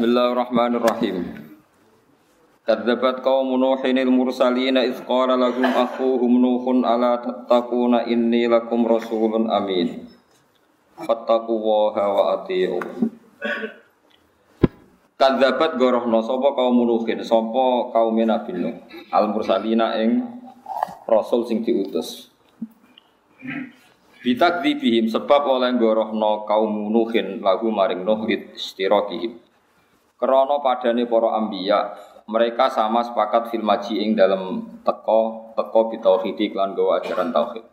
Bismillahirrahmanirrahim. Kadzabat qaum Nuhin al-mursalin id qala lahum akhuhum Nuhun ala tattaquna inni lakum rasulun amin. Fattaqullaha wa ati'u. Kadzabat gorohno sapa kaum Nuhin, sapa kaum Nabi Nuh, al-mursalina ing rasul sing diutus. Bitak dibihim sebab oleh gorohno kaum Nuhin lagu maring Nuh istirokihim. Krono padane para ambiya, mereka sama sepakat fil maji ing dalam teko teko bitauhidi klan gawa ajaran tauhid.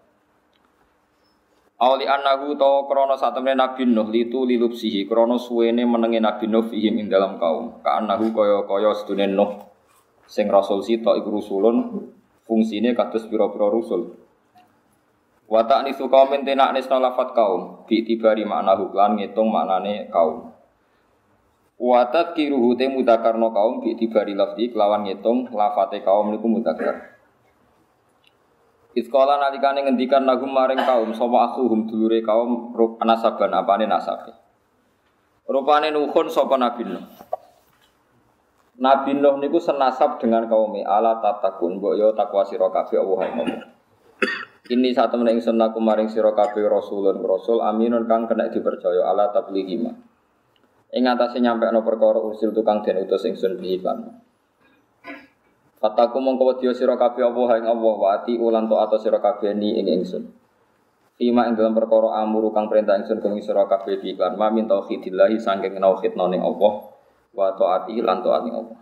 Auli annahu to krono satemene Nabi Nuh litu lilupsihi krono suwene menenge Nabi Nuh fihim ing dalam kaum. Ka annahu kaya kaya sedune Nuh sing rasul sita iku rusulun fungsine kados pira-pira rusul. Wa ta'nisu qaumin tenak nisna lafat kaum bi tibari maknahu lan ngitung maknane kaum. Watat kiruhu te mudakarno kaum bi tibari lafzi kelawan ngitung lafate kaum niku mudakar. Iskola nalikane ngendikan nagum maring kaum sapa akhuhum dulure kaum rup nasaban apane nasabe. Rupane nuhun sapa Nabi Nuh. Nabi Nuh niku senasab dengan kaum ala tatakun mbok yo takwa sira kabeh Allah ngomong. Ini saat temen ingsun aku maring sira kabeh rasulun rasul aminun kang kena dipercaya ala tablighima. Ing atase no perkara usil tukang den utus ingsun bihi lan. Fataku mongko wedya sira kabeh apa ing Allah wa ati ulan to atas sira kabeh ni ing ingsun. Fima ing dalam perkara amuru kang perintah ingsun kang sira kabeh bi lan ma min tauhidillah saking tauhid ning Allah wa taati lan taat Allah.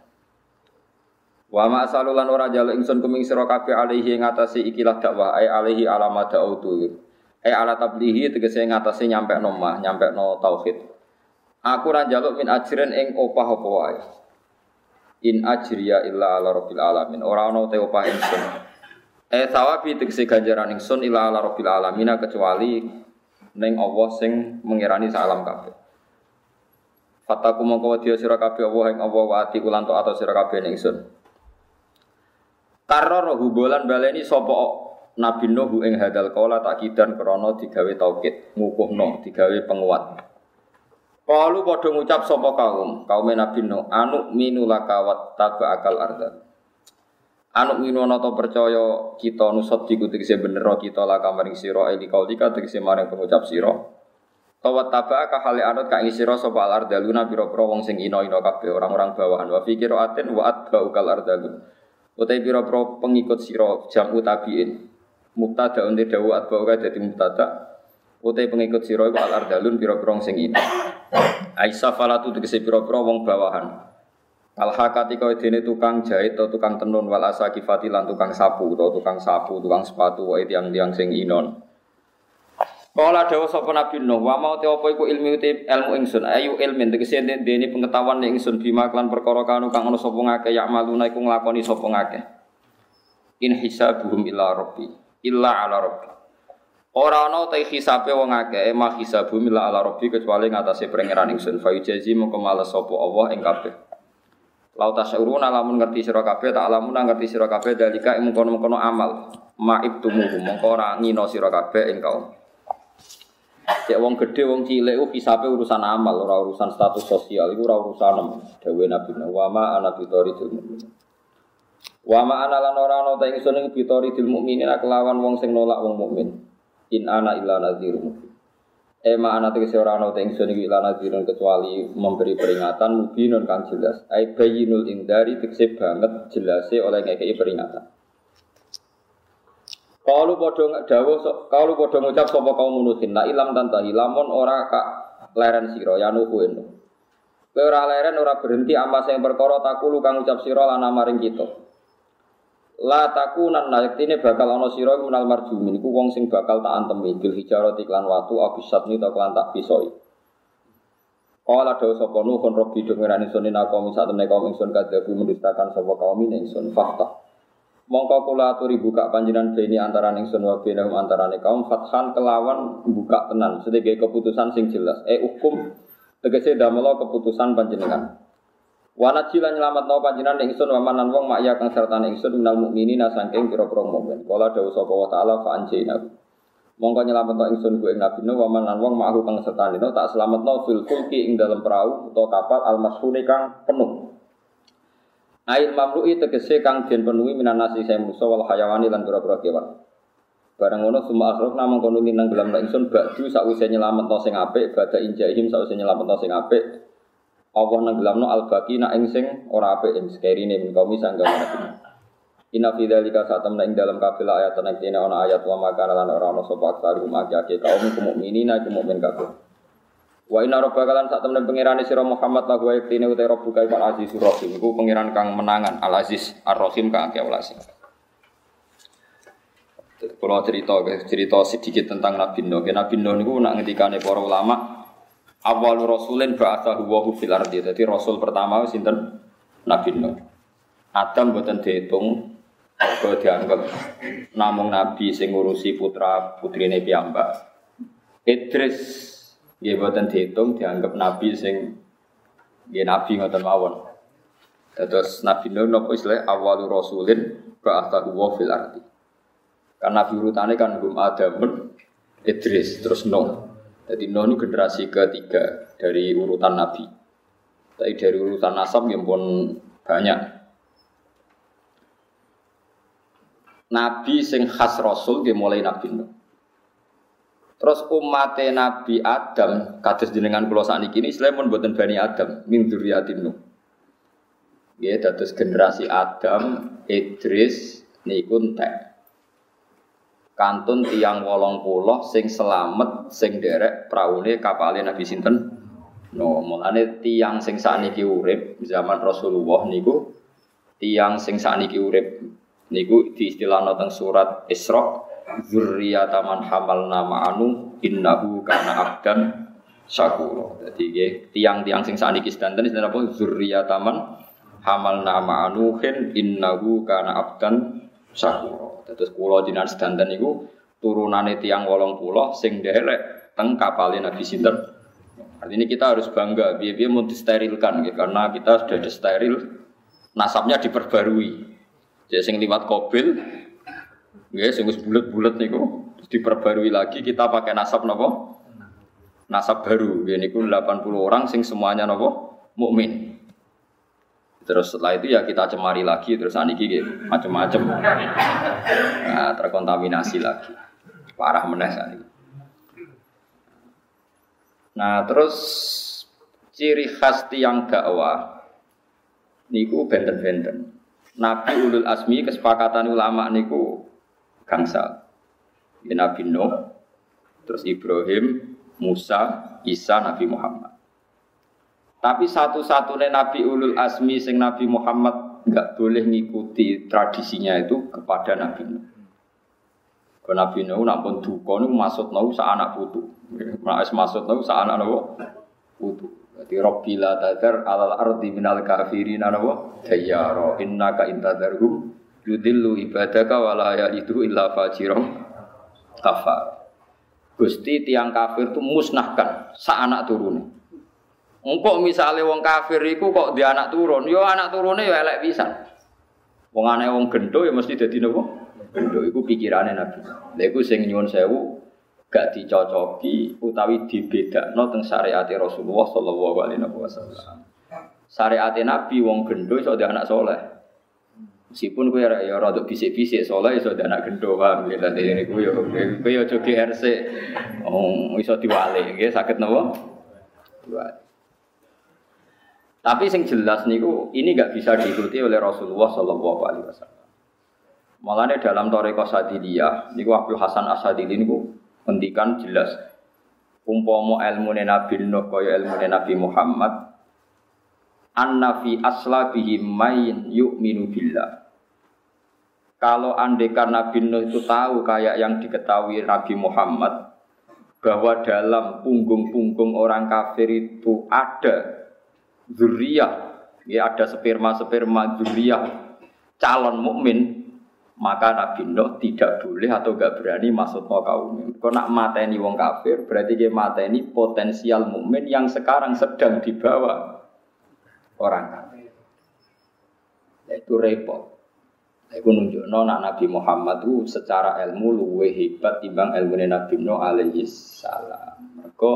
Wa ma asalulan ora jalu ingsun kuming sira kabeh alaihi ing atase ikilah dakwah ai alaihi alamat dautu. Ai ala tablihi tegese ngatasi nyampe nomah, nyampe no tauhid. Aku ra njaluk min ajrin ing opah apa wae. In ajriya illa ala rabbil alamin. Ora ana te opah ingsun. Eh sawabi tegese ganjaran ingsun illa ala rabbil alamin kecuali ning Allah sing mengirani salam kabeh. Fataku mongko wedya sira kabeh Allah ing Allah wa ati ulan to atau sira kabeh ning ingsun. Karro hubolan baleni sapa Nabi Nuh ing hadal kala takidan krana digawe taukid, ngukuhno, digawe penguat. Kalu padha ngucap sapa kaum, kaum Nabi Nuh, anu minu lakawat taba akal arda. Anu minu ana percaya kita nusot diku tegese bener kita laka maring sira eli kaulika tegese maring pengucap sira. Tawat taba ka hale anut ka ing sira sapa al ardaluna pira-pira wong sing ina-ina kabeh orang-orang bawahan wa aten wa atba ukal ardalun. Utai pira-pira pengikut sira jamu tabiin. Mubtada unte dawu atba uga dadi mubtada. Utai pengikut sira iku al ardalun pira-pira sing ina. Aisyah falatu tegese pira-pira wong bawahan. Al hakati kau dene tukang jahit atau tukang tenun wal asakifati lan tukang sapu atau tukang sapu, tukang sepatu wae tiang-tiang sing inon. Kala dawuh sapa Nabi Nuh, wa mau te apa iku ilmu te ilmu ingsun, ayu ilmin tegese dene pengetahuan ning ingsun bima klan perkara kanu kang ana sapa ngake ya maluna iku nglakoni sapa. In hisabuhum illa rabbi, illa ala rabbi. Ora ana ta hisabe wong akeh, ma hisabu mila ala rabbi kecuali ngatasé pangeran ingsun. Fa yujazi mongko males sapa Allah ing kabeh. Lau tasyuruna lamun ngerti sira kabeh, tak lamun ngerti sira kabeh dalika ing mengkono-mengkono amal. Maib tumuhu mongko ora ngino sira kabeh ing kaum. Cek wong gedhe wong cilik ku hisabe urusan amal, ora urusan status sosial, iku ora urusan dawuh Nabi Wa ma ana bitoridul mukmin. Wa ma ana lan ora ana ta ingsun ing bitoridul mukminin kelawan wong sing nolak wong mukmin. In ana illa nadhirun. Ema ana tegese ora ana teng ingsun iki nadhirun kecuali memberi peringatan mubinun kang jelas. Ai bayyinul indari tegese banget jelase oleh ngekeki peringatan. Kalau padha dawuh kalau padha ngucap sapa kaum nuhin la ilam tantahi lamun ora kak leren sira ya nuhu eno. Kowe ora leren ora berhenti amma sing perkara takulu kang ngucap sira lan maring kita. La takunan ini bakal ana sira iku menal marjumin iku wong sing bakal tak antemi bil hijarati iklan watu abisat ni to klan tak pisoi. Kala dawa sapa nuhun robbi do ngerani sunin aku misat temne kaum ingsun kadabu mendustakan sapa kaum ingsun fakta. Mongko kula aturi buka panjenengan beni antara ingsun wa benahum antarane kaum fathan kelawan buka tenan sedaya keputusan sing jelas. Eh hukum tegese damela keputusan panjenengan. Wana cila nyelamat nau panjinan ingsun wa manan wong mak ya kang serta ingsun minal mukminin saking pira-pira mukmin. Kala dawuh sapa wa taala fa anjayna. Mongko nyelametno ingsun ku ing Nabi Nuh wa man lan wong ma'hu kang sertane tak selametno fil fulki ing dalam perahu utawa kapal al kang penuh. Ail mamlu'i tegese kang den penuhi minan nasi saya musa wal hayawani lan pira-pira kewan. Barang ngono summa akhrok namung kono minang gelam la ingsun ba'du sakwise nyelametno sing apik bada injahim sakwise nyelametno sing apik. Allah nenggelamno al-baqi nak ing sing ora apik ing sekerine min kaum sangga Nabi Inna fi dzalika satam ing dalam kabeh ayat nek dene ana ayat wa maka lan ora ana sapa aksaru makake kaum mukminina mukmin kabeh. Wa inna rabbaka lan sak temen pangerane sira Muhammad la wa yaktine uta rabbuka al aziz rahim iku pangeran kang menangan al aziz ar rahim kang akeh welas. Kalau cerita cerita sedikit tentang Nabi Nuh. Nabi Nuh niku nak ngendikane para ulama awal rasulin ba'athahu wa fil ardi. Jadi rasul pertama sinten Nabi Nuh. Adam boten dihitung Mergo dianggap namung nabi sing ngurusi putra putrine piyambak. Idris nggih boten dihitung dianggap nabi sing nggih nabi ngoten mawon. Terus Nabi Nuh nopo istilah awal rasulin ba'athahu wa fil ardi. Karena nabi urutane kan Hum Adamun Idris terus Nuh. Jadi Nuh ini generasi ketiga dari urutan nabi. Tapi dari urutan nasab yang pun banyak. Nabi sing khas Rasul dia mulai Nabi Nuh. Terus umat Nabi Adam kados jenengan kula sakniki ini pun boten Bani Adam min dzurriyyatin Nuh. Ya dados generasi Adam, Idris niku entek. Kantun tiang wolong puluh sing selamat sing derek praune kapale Nabi sinten? No, mulane tiang sing sakniki urip zaman Rasulullah niku tiang sing sakniki urip Niku diistilahno teng surat Isra zurriyata man hamalna ma'anu innahu kana abdan syakura. Jadi nggih tiang-tiang sing sakniki sedanten istilah apa zurriyata man hamalna ma'anuhin innahu kana abdan syakura. Terus kula jinan sedanten niku turunane tiang wolong pulau sing derek teng kapale Nabi sinten. Artinya kita harus bangga, biar-biar mau disterilkan, ya, karena kita sudah disteril, nasabnya diperbarui. Jadi sing liwat kobil, nggih sing wis bulet-bulet niku diperbarui lagi kita pakai nasab nopo? Nasab baru. Nggih niku 80 orang sing semuanya nopo? Mukmin. Terus setelah itu ya kita cemari lagi terus aniki gitu macam-macam. Nah, terkontaminasi lagi. Parah meneh. Nah, terus ciri khas tiang dakwah niku benten-benten. Nabi ulul asmi kesepakatan ulama niku gangsal. Ya, Nabi Nuh, terus Ibrahim, Musa, Isa, Nabi Muhammad. Tapi satu-satunya Nabi ulul asmi sing Nabi Muhammad nggak boleh ngikuti tradisinya itu kepada Nabi Nuh. Kalau Nabi Nuh nampun duka niku maksud Nuh sa anak putu. Nek maksud Nuh sa anak putu. Jadi Rabbi la tadar alal ardi minal kafirin anawa dayyara innaka intadarhum yudillu ibadaka wala itu illa fajirom kafar. Gusti tiang kafir itu musnahkan sa anak turun. Engkau misalnya wong kafir itu kok dia anak turun, yo anak turunnya yo elek bisa. Wong aneh wong gendo ya mesti jadi nopo. Gendo itu pikirannya Nabi. Lha iku sing nyuwun sewu gak dicocoki utawi dibedakno teng syariat Rasulullah sallallahu alaihi wasallam. Syariat Nabi wong gendo iso anak soleh. Meskipun kowe ya ya rada bisik-bisik soleh iso anak gendo paham ya dadi niku yo kowe yo aja GRC oh iso diwale nggih saged napa? Diwale. Tapi sing jelas niku ini gak bisa diikuti oleh Rasulullah Sallallahu Alaihi Wasallam. Malah dalam Toreko Sadiliyah, niku Abdul Hasan Asadili niku Ngendikan jelas umpama ilmu Nabi Nuh kaya ilmu Nabi Muhammad anna fi aslabihi main yu'minu billah. Kalau andekan Nabi Nuh itu tahu kayak yang diketahui Nabi Muhammad bahwa dalam punggung-punggung orang kafir itu ada zuriyah, ya ada sperma-sperma zuriyah calon mukmin maka Nabi Nuh tidak boleh atau gak berani masuk ke kaum Kau nak mateni wong kafir berarti dia mateni potensial mukmin yang sekarang sedang dibawa orang kafir. Itu repot. Iku nunjukno nak Nabi Muhammad itu secara ilmu luwe hebat timbang ilmu Nabi Nuh alaihi salam. Mereka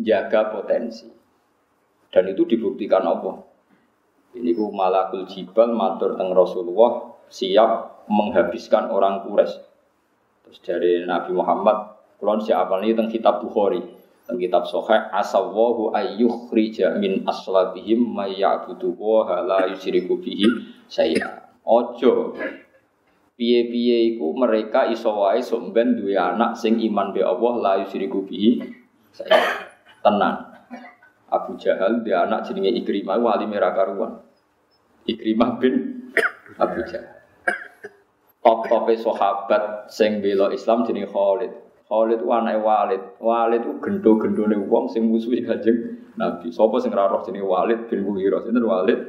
jaga potensi. Dan itu dibuktikan apa? Ini ku malakul jibal matur teng Rasulullah siap menghabiskan orang Quraisy. Terus dari Nabi Muhammad, kulon siapa nih teng kitab Bukhari, teng kitab Sahih, asawahu ayyukhrija min aslabihim may ya'budu wa la bihi saya. Ojo piye-piye iku mereka iso wae somben duwe anak sing iman be Allah la yusyriku bihi saya. Tenang. Abu Jahal dia anak jenenge Ikrimah wali merah karuan. Ikrimah bin Abu Jahal. Top-tope sahabat sing bela Islam jenenge Khalid. Khalid ku anake Walid. Walid ku gendo-gendone wong sing musuhi Kanjeng Nabi. Sapa sing ora roh jenenge Walid bin Mughirah? Sinten Walid?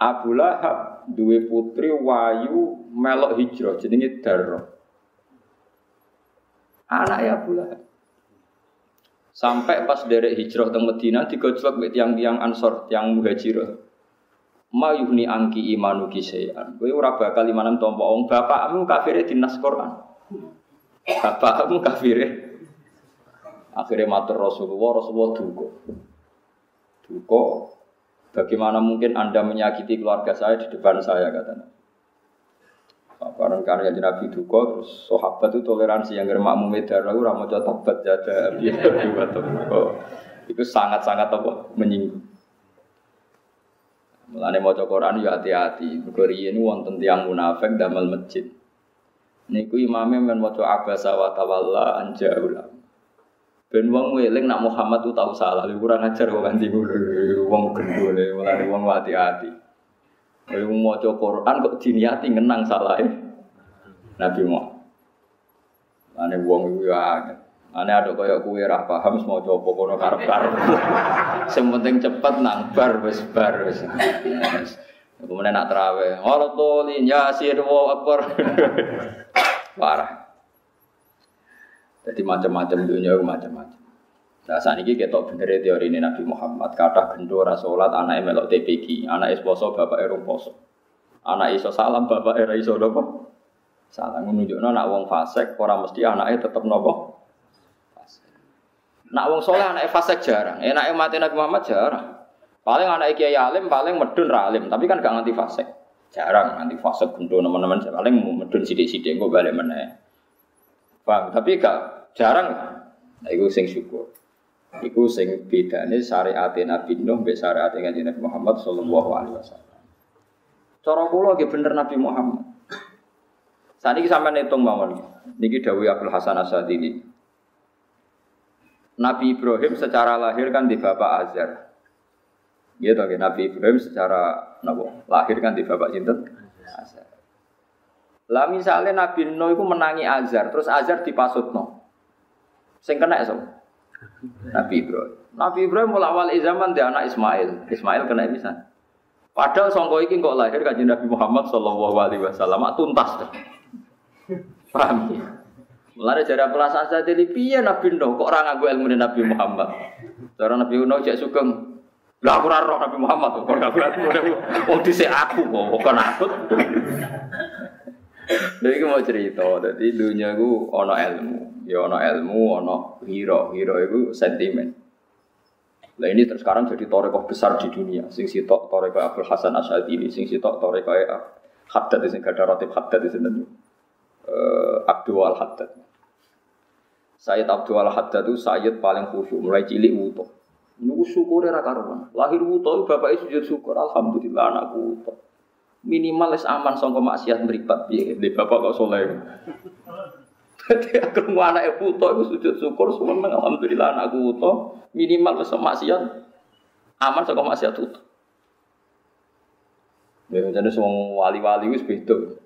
Abu Lahab duwe putri wayu melok hijrah jenenge Darrah. Anaknya Abu Lahab. Sampai pas derek hijrah ke Medina digojlok mbek tiang-tiang Ansor, tiang Muhajirah. Ma yuhni angki imanu kisean. Kowe ora bakal imanan tompo wong bapakmu kafire dinas Quran. Bapakmu kafire. Akhirnya matur Rasulullah, Rasulullah duka. Duka. Bagaimana mungkin Anda menyakiti keluarga saya di depan saya katanya. Barang karya di Nabi Duko, terus sahabat itu toleransi yang germak mumedar, lalu ramu tabat jada biar dua Itu sangat-sangat apa menyinggung. Mulane maca Quran ya hati-hati. Mergo riyen wonten tiyang munafik damel masjid. Niku imame men maca abasa wa tawalla anja ulam. Ben wong eling nak Muhammad tu tahu salah, kurang ajar kok kanthi wong gendone, mulane wong hati-hati. Kalau mau coba Quran kok diniati ngenang salah ya. Nabi Muhammad. Ane wong itu ya. Ane ada kaya kue ra paham mau coba kono karep karep. Sementing cepet nang bar wis bar wis. Kemudian nak terawih, Allah tolin yasir wa akbar. Parah. Jadi macam-macam dunia macam-macam. Nah saat ini kita bener teori ini Nabi Muhammad kata gendora sholat anak melok TPG, anak es poso bapak erung poso, anak iso salam bapak era iso nopo salam menunjukkan anak wong fasek orang mesti anaknya tetap nopo Nak wong soleh anak fasek jarang, enak mati Nabi Muhammad jarang. Paling anak kiai alim paling medun ralim, tapi kan gak nganti fasek. Jarang nganti fasek gendut teman-teman paling medun sidik-sidik gue balik mana. Paham? Tapi gak jarang. Nah, itu sing syukur. Iku sing bedane syariat Nabi Nuh mbek syariat Kanjeng Nabi Muhammad sallallahu alaihi wasallam. Cara kula nggih bener Nabi Muhammad. Saat ini sampai hitung mawon. Niki Dawi Abdul Hasan Asadili. Nabi Ibrahim secara lahir kan di bapak Azar. Gitu kan Nabi Ibrahim secara nabo, lahir kan di bapak sinten Azar. Lah misalnya Nabi Nuh itu menangi Azar, terus Azar dipasutno. Sing kena so. Nabi Ibrahim. Nabi Ibrahim mulai awal zaman dia anak Ismail. Ismail kena bisa. Padahal songko iki kok lahir kanjeng Nabi Muhammad Shallallahu Alaihi Wasallam tuntas. Paham ya? Mulai dari pelasan jadi piye Nabi Nuh kok orang aku ilmu Nabi Muhammad. Cara Nabi Nuh cek sugeng. Lah aku roh Nabi Muhammad kok aku ilmu. Oh dhisik aku kok bukan aku. Jadi mau cerita, jadi dunia ku ono ilmu, ya ono ilmu, ono hero, hero itu sentimen. Nah ini terus sekarang jadi torekoh besar di dunia. Sing sitok torekoh Abdul Hasan Asyadili, sing sitok torekoh Haddad, sing gada rotib Haddad di sini. Uh, Abdul Al Haddad. Sayyid Abdul Haddad itu Sayyid paling khusyuk, mulai cilik wuto. Ini syukur ya karuan. Lahir wuto, bapak sujud syukur. Alhamdulillah anakku wuto minimal es aman sangka maksiat mripat piye di bapak kok soleh. Dadi aku mau anak ibu to iku sujud syukur seneng alhamdulillah anakku to minimal wis maksiat aman sangka maksiat itu. Ya jadi semua wali-wali wis beda.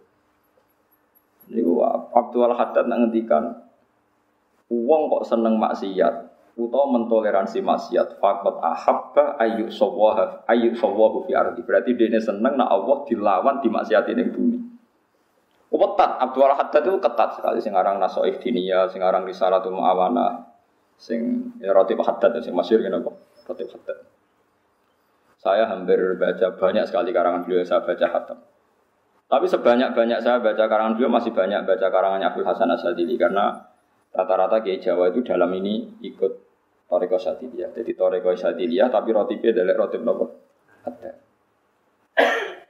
Niku Abdul Haddad ngendikan uang kok seneng maksiat utawa mentoleransi maksiat fakot ahabba ayu sawah ayu sawahu fi ardi. Berarti dia seneng nak Allah dilawan di maksiat ini bumi. Ketat Abdul Haddad itu ketat sekali. Sing aran nasoih dinia sing aran risalatul muawana sing ya roti Haddad sing masyhur ngene kok roti Haddad. Saya hampir baca banyak sekali karangan beliau saya baca hatam. Tapi sebanyak-banyak saya baca karangan beliau masih banyak baca karangannya Abdul Hasan Asadili karena rata-rata Kiai Jawa itu dalam ini ikut Toreko Sadiliyah. Jadi Toreko Sadiliyah tapi roti adalah roti nopo ada.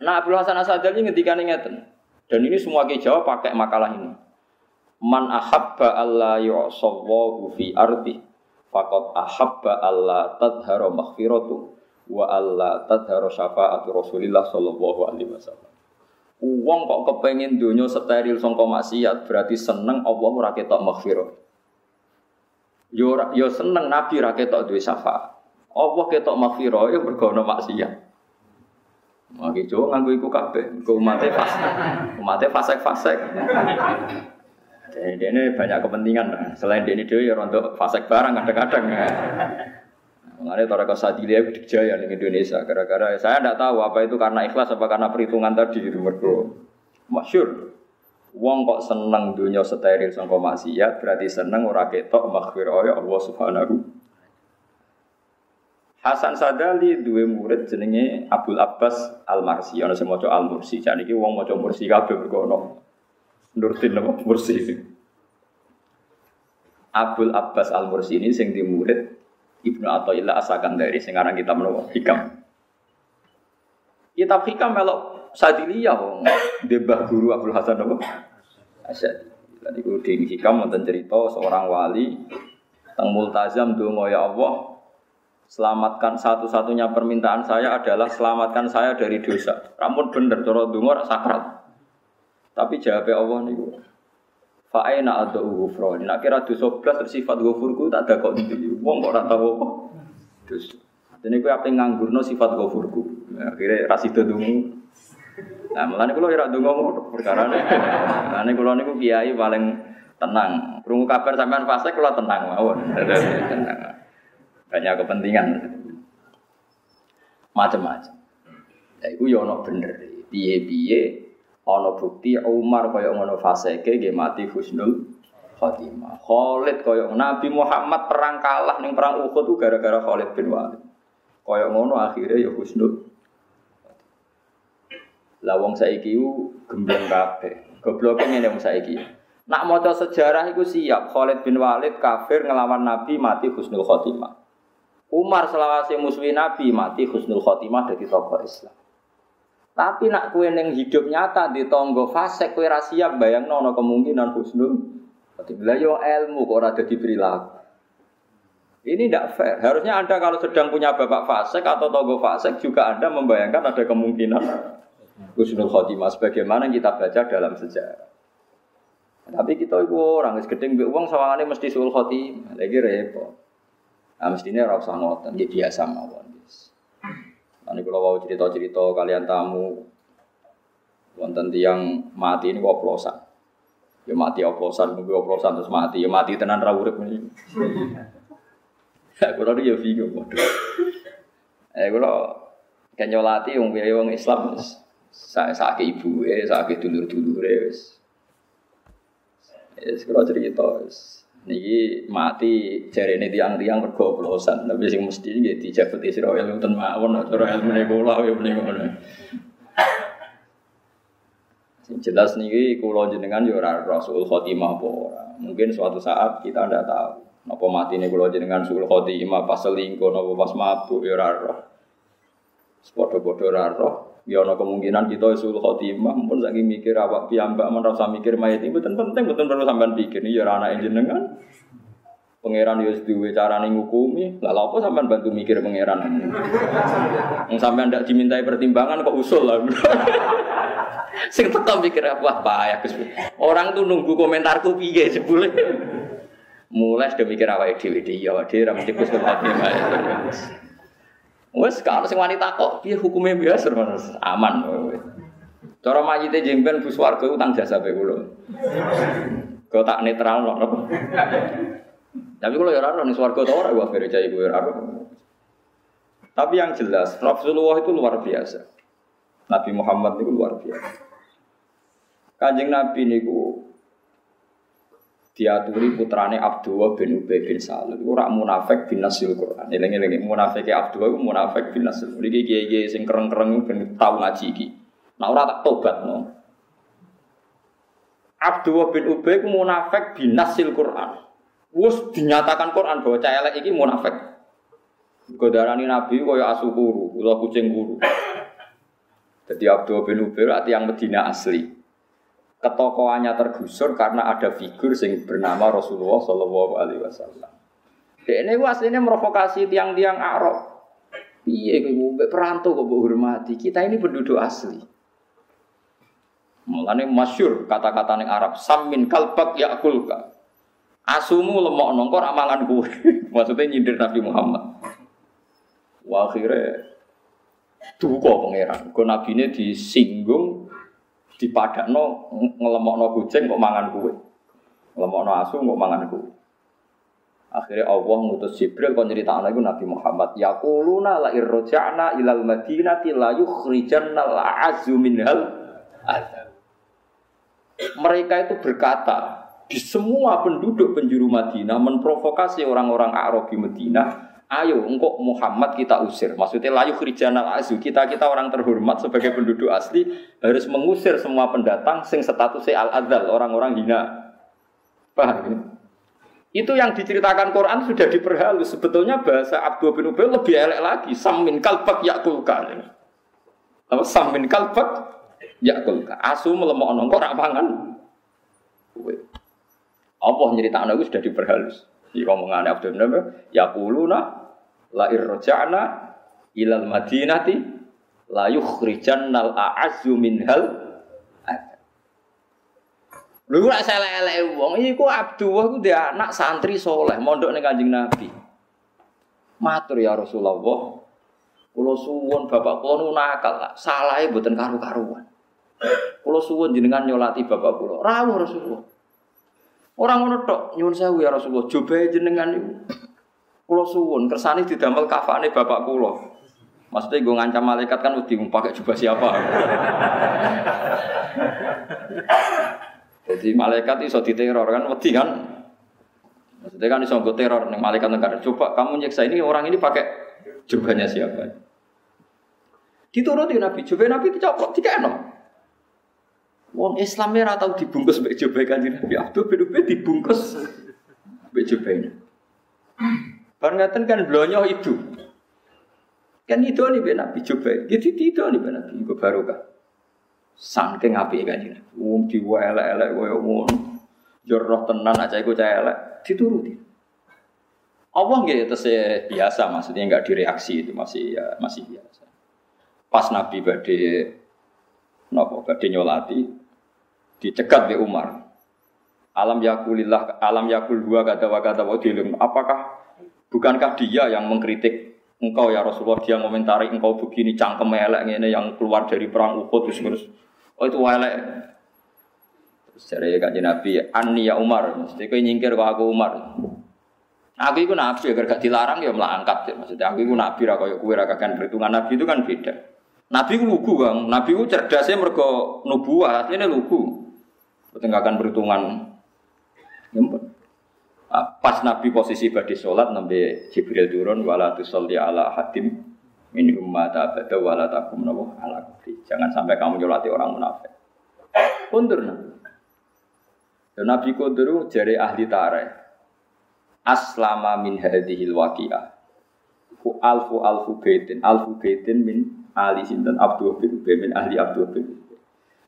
Nah Abdul Hasan Asadili ngendikan ingatan. Dan ini semua Kiai Jawa pakai makalah ini. Man ahabba Allah yu'sallahu fi ardi faqad ahabba Allah tadhara maghfiratu wa Allah tadhara syafaatu Rasulillah sallallahu alaihi wasallam. Uang kok kepengen dunia steril sangka maksiat berarti seneng Allah ora ketok maghfirah. Yo yo seneng Nabi ora ketok duwe syafaat. Allah ketok maghfirah ya mergo maksiat. Maki Jo nganggo iku kabeh, engko umate pas. Umate fasek-fasek. Jadi ini banyak kepentingan. Selain ini dia untuk fasek barang kadang-kadang. Mengenai Toreko Sadilia Jaya di Indonesia. Gara-gara saya tidak tahu apa itu karena ikhlas apa karena perhitungan tadi. Mergo masyur. Wong kok seneng dunia steril sangka maksiat berarti seneng ora ketok maghfirah ya Allah Subhanahu Hasan Sadali dua murid jenenge Abdul Abbas Al Marsi ana sing maca Al Mursi. Jan iki wong maca Mursi kabeh mergo ana Nurdin apa Mursi. Abdul Abbas Al Mursi ini sing di murid Ibnu Athaillah asakan dari sekarang kita menawa hikam. Kitab hikam melok sadiliyah wong debah guru Abdul Hasan apa? Asyad. Tadi ku di hikam wonten cerita seorang wali teng multazam donga ya Allah selamatkan satu-satunya permintaan saya adalah selamatkan saya dari dosa. Rampun bener cara donga sakrat. Tapi jawabnya Allah niku Fa'aina ada ghufran. Nak kira dosa blas sifat ghafurku tak ada kok ndi. Wong kok ora tau apa. Dosa. Dene kowe ape nganggurno sifat ghafurku. Akhire rasido dungu. Nah, mulane kula ora ndonga ngono perkarane. Mulane kula niku kiai paling tenang. Krungu kabar sampean fase kula tenang mawon. Tenang. Banyak kepentingan. Macam-macam. Ya iku yo ono bener. Piye-piye ana bukti Umar kaya ngono faseke nggih mati husnul khotimah. Khalid kaya Nabi Muhammad perang kalah ning perang Uhud itu gara-gara Khalid bin Walid. Kaya ngono akhirnya ya husnul lah wong saiki ku gembleng kabeh. Gobloke ngene wong saiki. Nak maca sejarah iku siap Khalid bin Walid kafir ngelawan Nabi mati husnul khotimah. Umar selawase musuhi Nabi mati husnul khotimah dari tokoh Islam. Tapi nak kue neng hidup nyata di tonggo fase kue rahasia bayang nono kemungkinan husnul. Bila yo ilmu kok ada di perilaku. Ini tidak fair. Harusnya anda kalau sedang punya bapak fasek atau tonggo fasek juga anda membayangkan ada kemungkinan husnul khotimah sebagaimana kita baca dalam sejarah. Tapi kita itu orang gedeng uang sawangannya mesti sul khotimah. Lagi repot. Nah, mestinya rasa ngoten, dia biasa mawon. Nanti kalau mau cerita-cerita kalian tamu, wonten tiang mati ini oplosan. Ya mati oplosan, nunggu oplosan terus mati. Ya mati tenan rawurip ini. Ya kalau dia bingung, waduh. Eh kalau kenyolati yang biaya orang Islam, sakit ibu, eh sakit dulur dulur, eh. Ya kalau cerita, Niki mati ini tiang-tiang bergoblosan, tapi sing mesti ini dijabat Israel yang ten mawon, cara ilmu kula ya ngono. Sing jelas niki kula jenengan ya ora Rasul Khotimah apa ora. Mungkin suatu saat kita ndak tahu. Napa mati nih kula jenengan Rasul Khotimah pas selingkuh napa pas mabuk ya ora roh. Padha-padha ora roh. Ya ana kemungkinan kita isul khotimah pun saking mikir awak piyambak men rasa mikir mayat itu penting penting betul perlu sampean pikir ya ora anak jenengan. Pangeran ya duwe carane ngukumi. Lah apa sampean bantu mikir pangeran? Wong sampean ndak dimintai pertimbangan kok usul lah. Sing teko mikir apa ya Gus. Orang tuh nunggu komentarku piye sebule. Mulai sudah mikir awake dhewe ya awake dhewe ra mesti Gus Wes kalau sing wanita kok piye hukume biasa aman. Cara mayite jemben bus warga utang jasa pe kula. Kau tak netral loh. Tapi kalau ya ora ning swarga ta ora wa gereja iku ya Tapi yang jelas Rasulullah itu luar biasa. Nabi Muhammad itu luar biasa. Kanjeng Nabi niku diaturi putrane Abdullah bin Ubay bin Salul iku ora munafik bin nasil Quran. Eling-eling munafik Abdullah iku munafik bin nasil. Iki kiye-kiye sing kereng-kereng ben tau ngaji iki. Nah ora tak tobat no. Abdullah bin Ubay ku munafik bin nasil Quran. Wus dinyatakan Quran bahwa cah elek iki munafik. Godarani Nabi kaya asu kuru, kula kucing kuru. Jadi Abdullah bin Ubay yang Medina asli ketokohannya tergusur karena ada figur yang bernama Rasulullah Shallallahu Alaihi Wasallam. Ini aslinya merovokasi tiang-tiang Arab. Iya, gue perantau kok hormati. Kita ini penduduk asli. Mulane masyur kata-kata ning Arab, samin kalbak yakulka. Asumu lemok nongkor amalan gue. Maksudnya nyindir Nabi Muhammad. Wah akhirnya duka pangeran. Kau nabi ini disinggung dipadakno ngelemokno kucing kok mangan kue. Ngelemokno asu kok mangan kue. Akhirnya Allah ngutus Jibril kon nyeritakno iku Nabi Muhammad yaquluna la irja'na ilal madinati la yukhrijanna al-azzu minhal azab. Mereka itu berkata di semua penduduk penjuru Madinah memprovokasi orang-orang Arab di Madinah ayo engkau Muhammad kita usir. Maksudnya layu khrijanal azu. Kita kita orang terhormat sebagai penduduk asli harus mengusir semua pendatang sing statusnya al adzal orang-orang hina. Paham ini? Itu yang diceritakan Quran sudah diperhalus. Sebetulnya bahasa Abdul bin Ubay lebih elek lagi. Samin kalbak yakulka. Apa samin kalbak yakulka. Asu melemok nongkor pangan. Allah nyeritakno itu sudah diperhalus. Di omongan Abdul Ubay, ya puluna la irja'na ilal madinati la yukhrijannal a'azzu minhal Lha ora elek-elek wong iku Abdullah ku dia anak santri soleh mondok ning Kanjeng Nabi. Matur ya Rasulullah. Kula suwun bapak kula nu nakal, salahe mboten karu-karuan. Kula suwun jenengan nyolati bapak kula. Rawuh Rasulullah. Orang ngono tok nyuwun sewu ya Rasulullah, jobae jenengan niku. Kulo suwun kersane didamel kafane bapak kulo. Maksudnya gue ngancam malaikat kan udah pakai jubah siapa? Jadi malaikat itu diteror kan wedi kan? Maksudnya kan iso teror nih malaikat negara. Coba kamu nyeksa ini orang ini pakai jubahnya siapa? Dituruti Nabi, jubah Nabi dicoplok, tiga enak. Wong Islamnya ratau dibungkus mbek jubah kanjeng Nabi. Abdul bin Ubay dibungkus mbek jubahnya. Barang ngaten kan blonyo itu. Kan itu nih ben Nabi coba. Gitu itu nih ben Nabi iku barokah. Saking apike kanjeng. Wong diwelek-elek koyo ngono. Jorok tenan aja iku cah elek dituruti. Allah itu saya biasa maksudnya nggak direaksi itu masih ya masih biasa. Pas Nabi badhe nopo badhe nyolati dicegat di Umar. Alam yakulillah alam yakul dua kata wa kata wa Apakah Bukankah dia yang mengkritik engkau ya Rasulullah? Dia komentari engkau begini cangkem elek ini yang keluar dari perang Uhud terus terus. Oh itu elek. Terus ya kaji Nabi Ani ya Umar. Mesti kau nyingkir kau aku Umar. Aku itu nabi agar gak dilarang ya melangkat maksudnya aku itu nabi lah kau kue rakakan perhitungan nabi itu kan beda. Nabi itu lugu bang. Nabi itu cerdasnya mereka nubuah ini lugu Bertengahkan perhitungan Ah, pas Nabi posisi badi sholat nabi Jibril turun wala tusolli ala hadim min ummat abada wala takum nabu ala kubri. Jangan sampai kamu nyolati orang munafik. Kundur Dan Nabi Kundur jari ahli tareh. Aslama min hadhil waqi'ah. Ku alfu alfu baitin alfu baitin min ahli sinten Abdul bin min ahli Abdul bin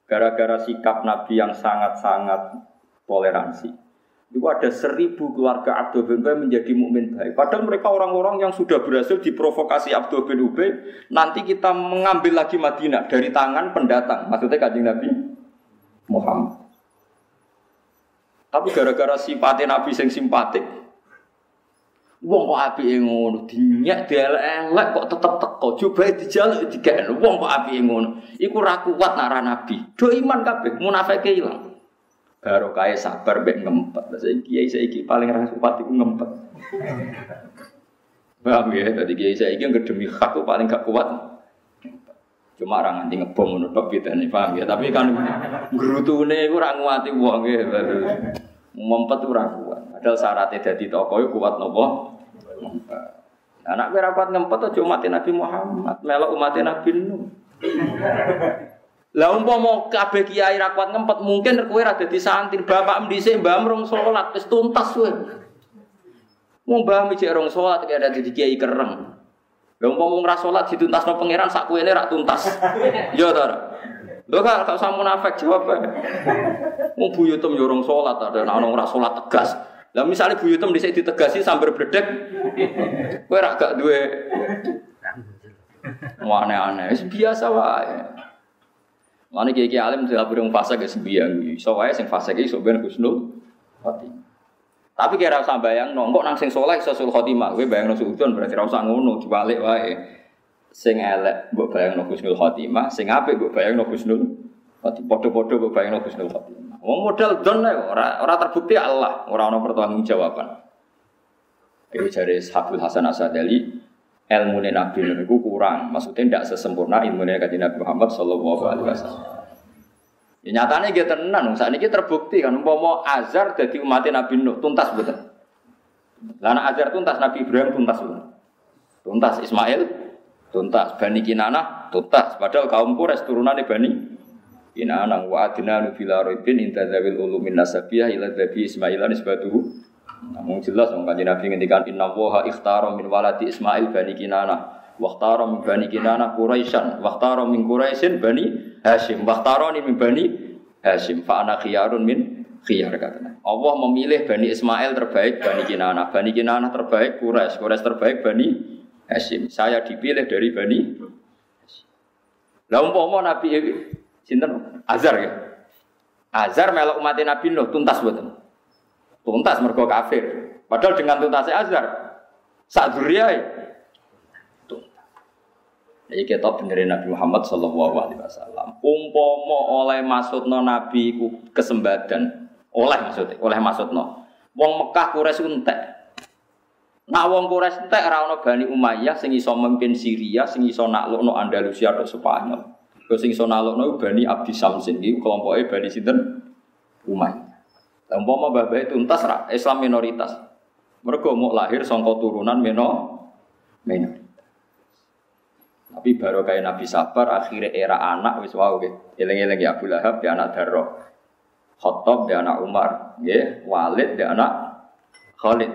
Gara-gara sikap Nabi yang sangat-sangat toleransi itu ada seribu keluarga Abdul bin Ubay menjadi mukmin baik. Padahal mereka orang-orang yang sudah berhasil diprovokasi Abdul bin Ubay. Nanti kita mengambil lagi Madinah dari tangan pendatang. Maksudnya kajian Nabi Muhammad. Tapi gara-gara sifatnya Nabi yang simpatik, Wong kok api ngono, dinyak elek kok tetep teko, coba dijaluk digawe. Wong kok api ngono. Iku ra kuat nara Nabi. Do iman kabeh, munafike ilang. Baru kaya sabar mbek ngempet. Saiki kiai saiki paling ra kuat iku ngempet. Paham ya? Tadi kiai saiki yang demi hak tuh paling gak kuat. Cuma orang nganti ngebom ngono tok nih paham ya. Tapi kan grutune iku ora nguati wong ya. Ngumpet ora kuat. Padahal syaratnya dadi tokoh kuat nopo? Anak gue rapat ngempet aja umat Nabi Muhammad, melok umat Nabi Nuh. Lah umpama kabeh kiai ra kuat ngempet, mungkin kowe ra dadi santri, bapak ndise mbah rong salat wis tuntas kowe. Wong mbah mijik rong salat kaya dadi kiai kereng. Lah umpama ora salat dituntasno pangeran sak kuwene ra tuntas. Ya ta. Lho gak tak usah munafik jawab. Wong buyutem yo rong salat ada ana ora tegas. Lah misalnya buyutem dhisik ditegasi sambil bledek kowe ra gak duwe aneh-aneh, biasa wae. Mana kiai kiai alim tidak beri fase ke sembiang, so wae sing fase ke so ben kusnul khotimah. Tapi kira usah bayang, nongkok nang sing soleh iso sul khotimah, gue bayang nang sudon berarti rasa ngono dibalik wae. Sing elek mbok bayang nang kusnul khotimah, sing apik mbok bayang nang kusnul khotimah. Podo-podo mbok bayang nang kusnul khotimah. Wong modal don ora ora terbukti Allah, ora ana pertanggungjawaban. Iki jare Habib Hasan Asadali, ilmu Nabi itu kurang. Maksudnya tidak sesempurna ilmu Nabi Nabi Muhammad Sallallahu Alaihi Wasallam. Ya kita tenan, saat ini terbukti kan, mau Azar jadi umat Nabi Nuh tuntas betul. Lana Azar tuntas Nabi Ibrahim tuntas betul. Tuntas Ismail tuntas Bani Kinana tuntas. Padahal kaum Quraisy turunan Bani Kinana wa adina nubila roibin inta zawil ulumin nasabiyah ila dhabi Ismailan isbatuhu namun jelas wong kanjeng Nabi ngendikan inna waha ikhtara min waladi Ismail bani Kinana. Wakhtara min bani Kinana Quraisyan. Wakhtara min Quraisyin bani Hashim. Wakhtara min bani Hashim. Fa ana khiyarun min khiyar katanya Allah memilih bani Ismail terbaik bani Kinana. Bani Kinana terbaik Quraisy. Quraisy terbaik bani Hashim. Saya dipilih dari bani Lah umpama Nabi sinten Azar ya Azar melok umat Nabi Nuh tuntas betul tuntas mergo kafir. Padahal dengan tuntasnya Azhar sak duriyai Ini kita benerin Nabi Muhammad Sallallahu Alaihi Wasallam. Umpomo oleh maksudno Nabi ku kesembadan, oleh maksudnya, oleh maksudno. Wong Mekah Quraisy entek. Nak wong Quraisy entek ora Bani Umayyah sing iso memimpin Syria, sing iso naklukno Andalusia atau Spanyol. Kau sing iso naklukno Bani Abdi Samsin iki kelompoke Bani sinten? Umayyah. Umpama bapak itu tuntas rak Islam minoritas. Mereka mau lahir songko turunan meno minoritas. Tapi baru kayak Nabi Sabar akhirnya era anak wis wow gitu. Eleng-eleng ya Abu Lahab dia anak Darro. Khattab dia anak Umar, ya Walid dia anak Khalid.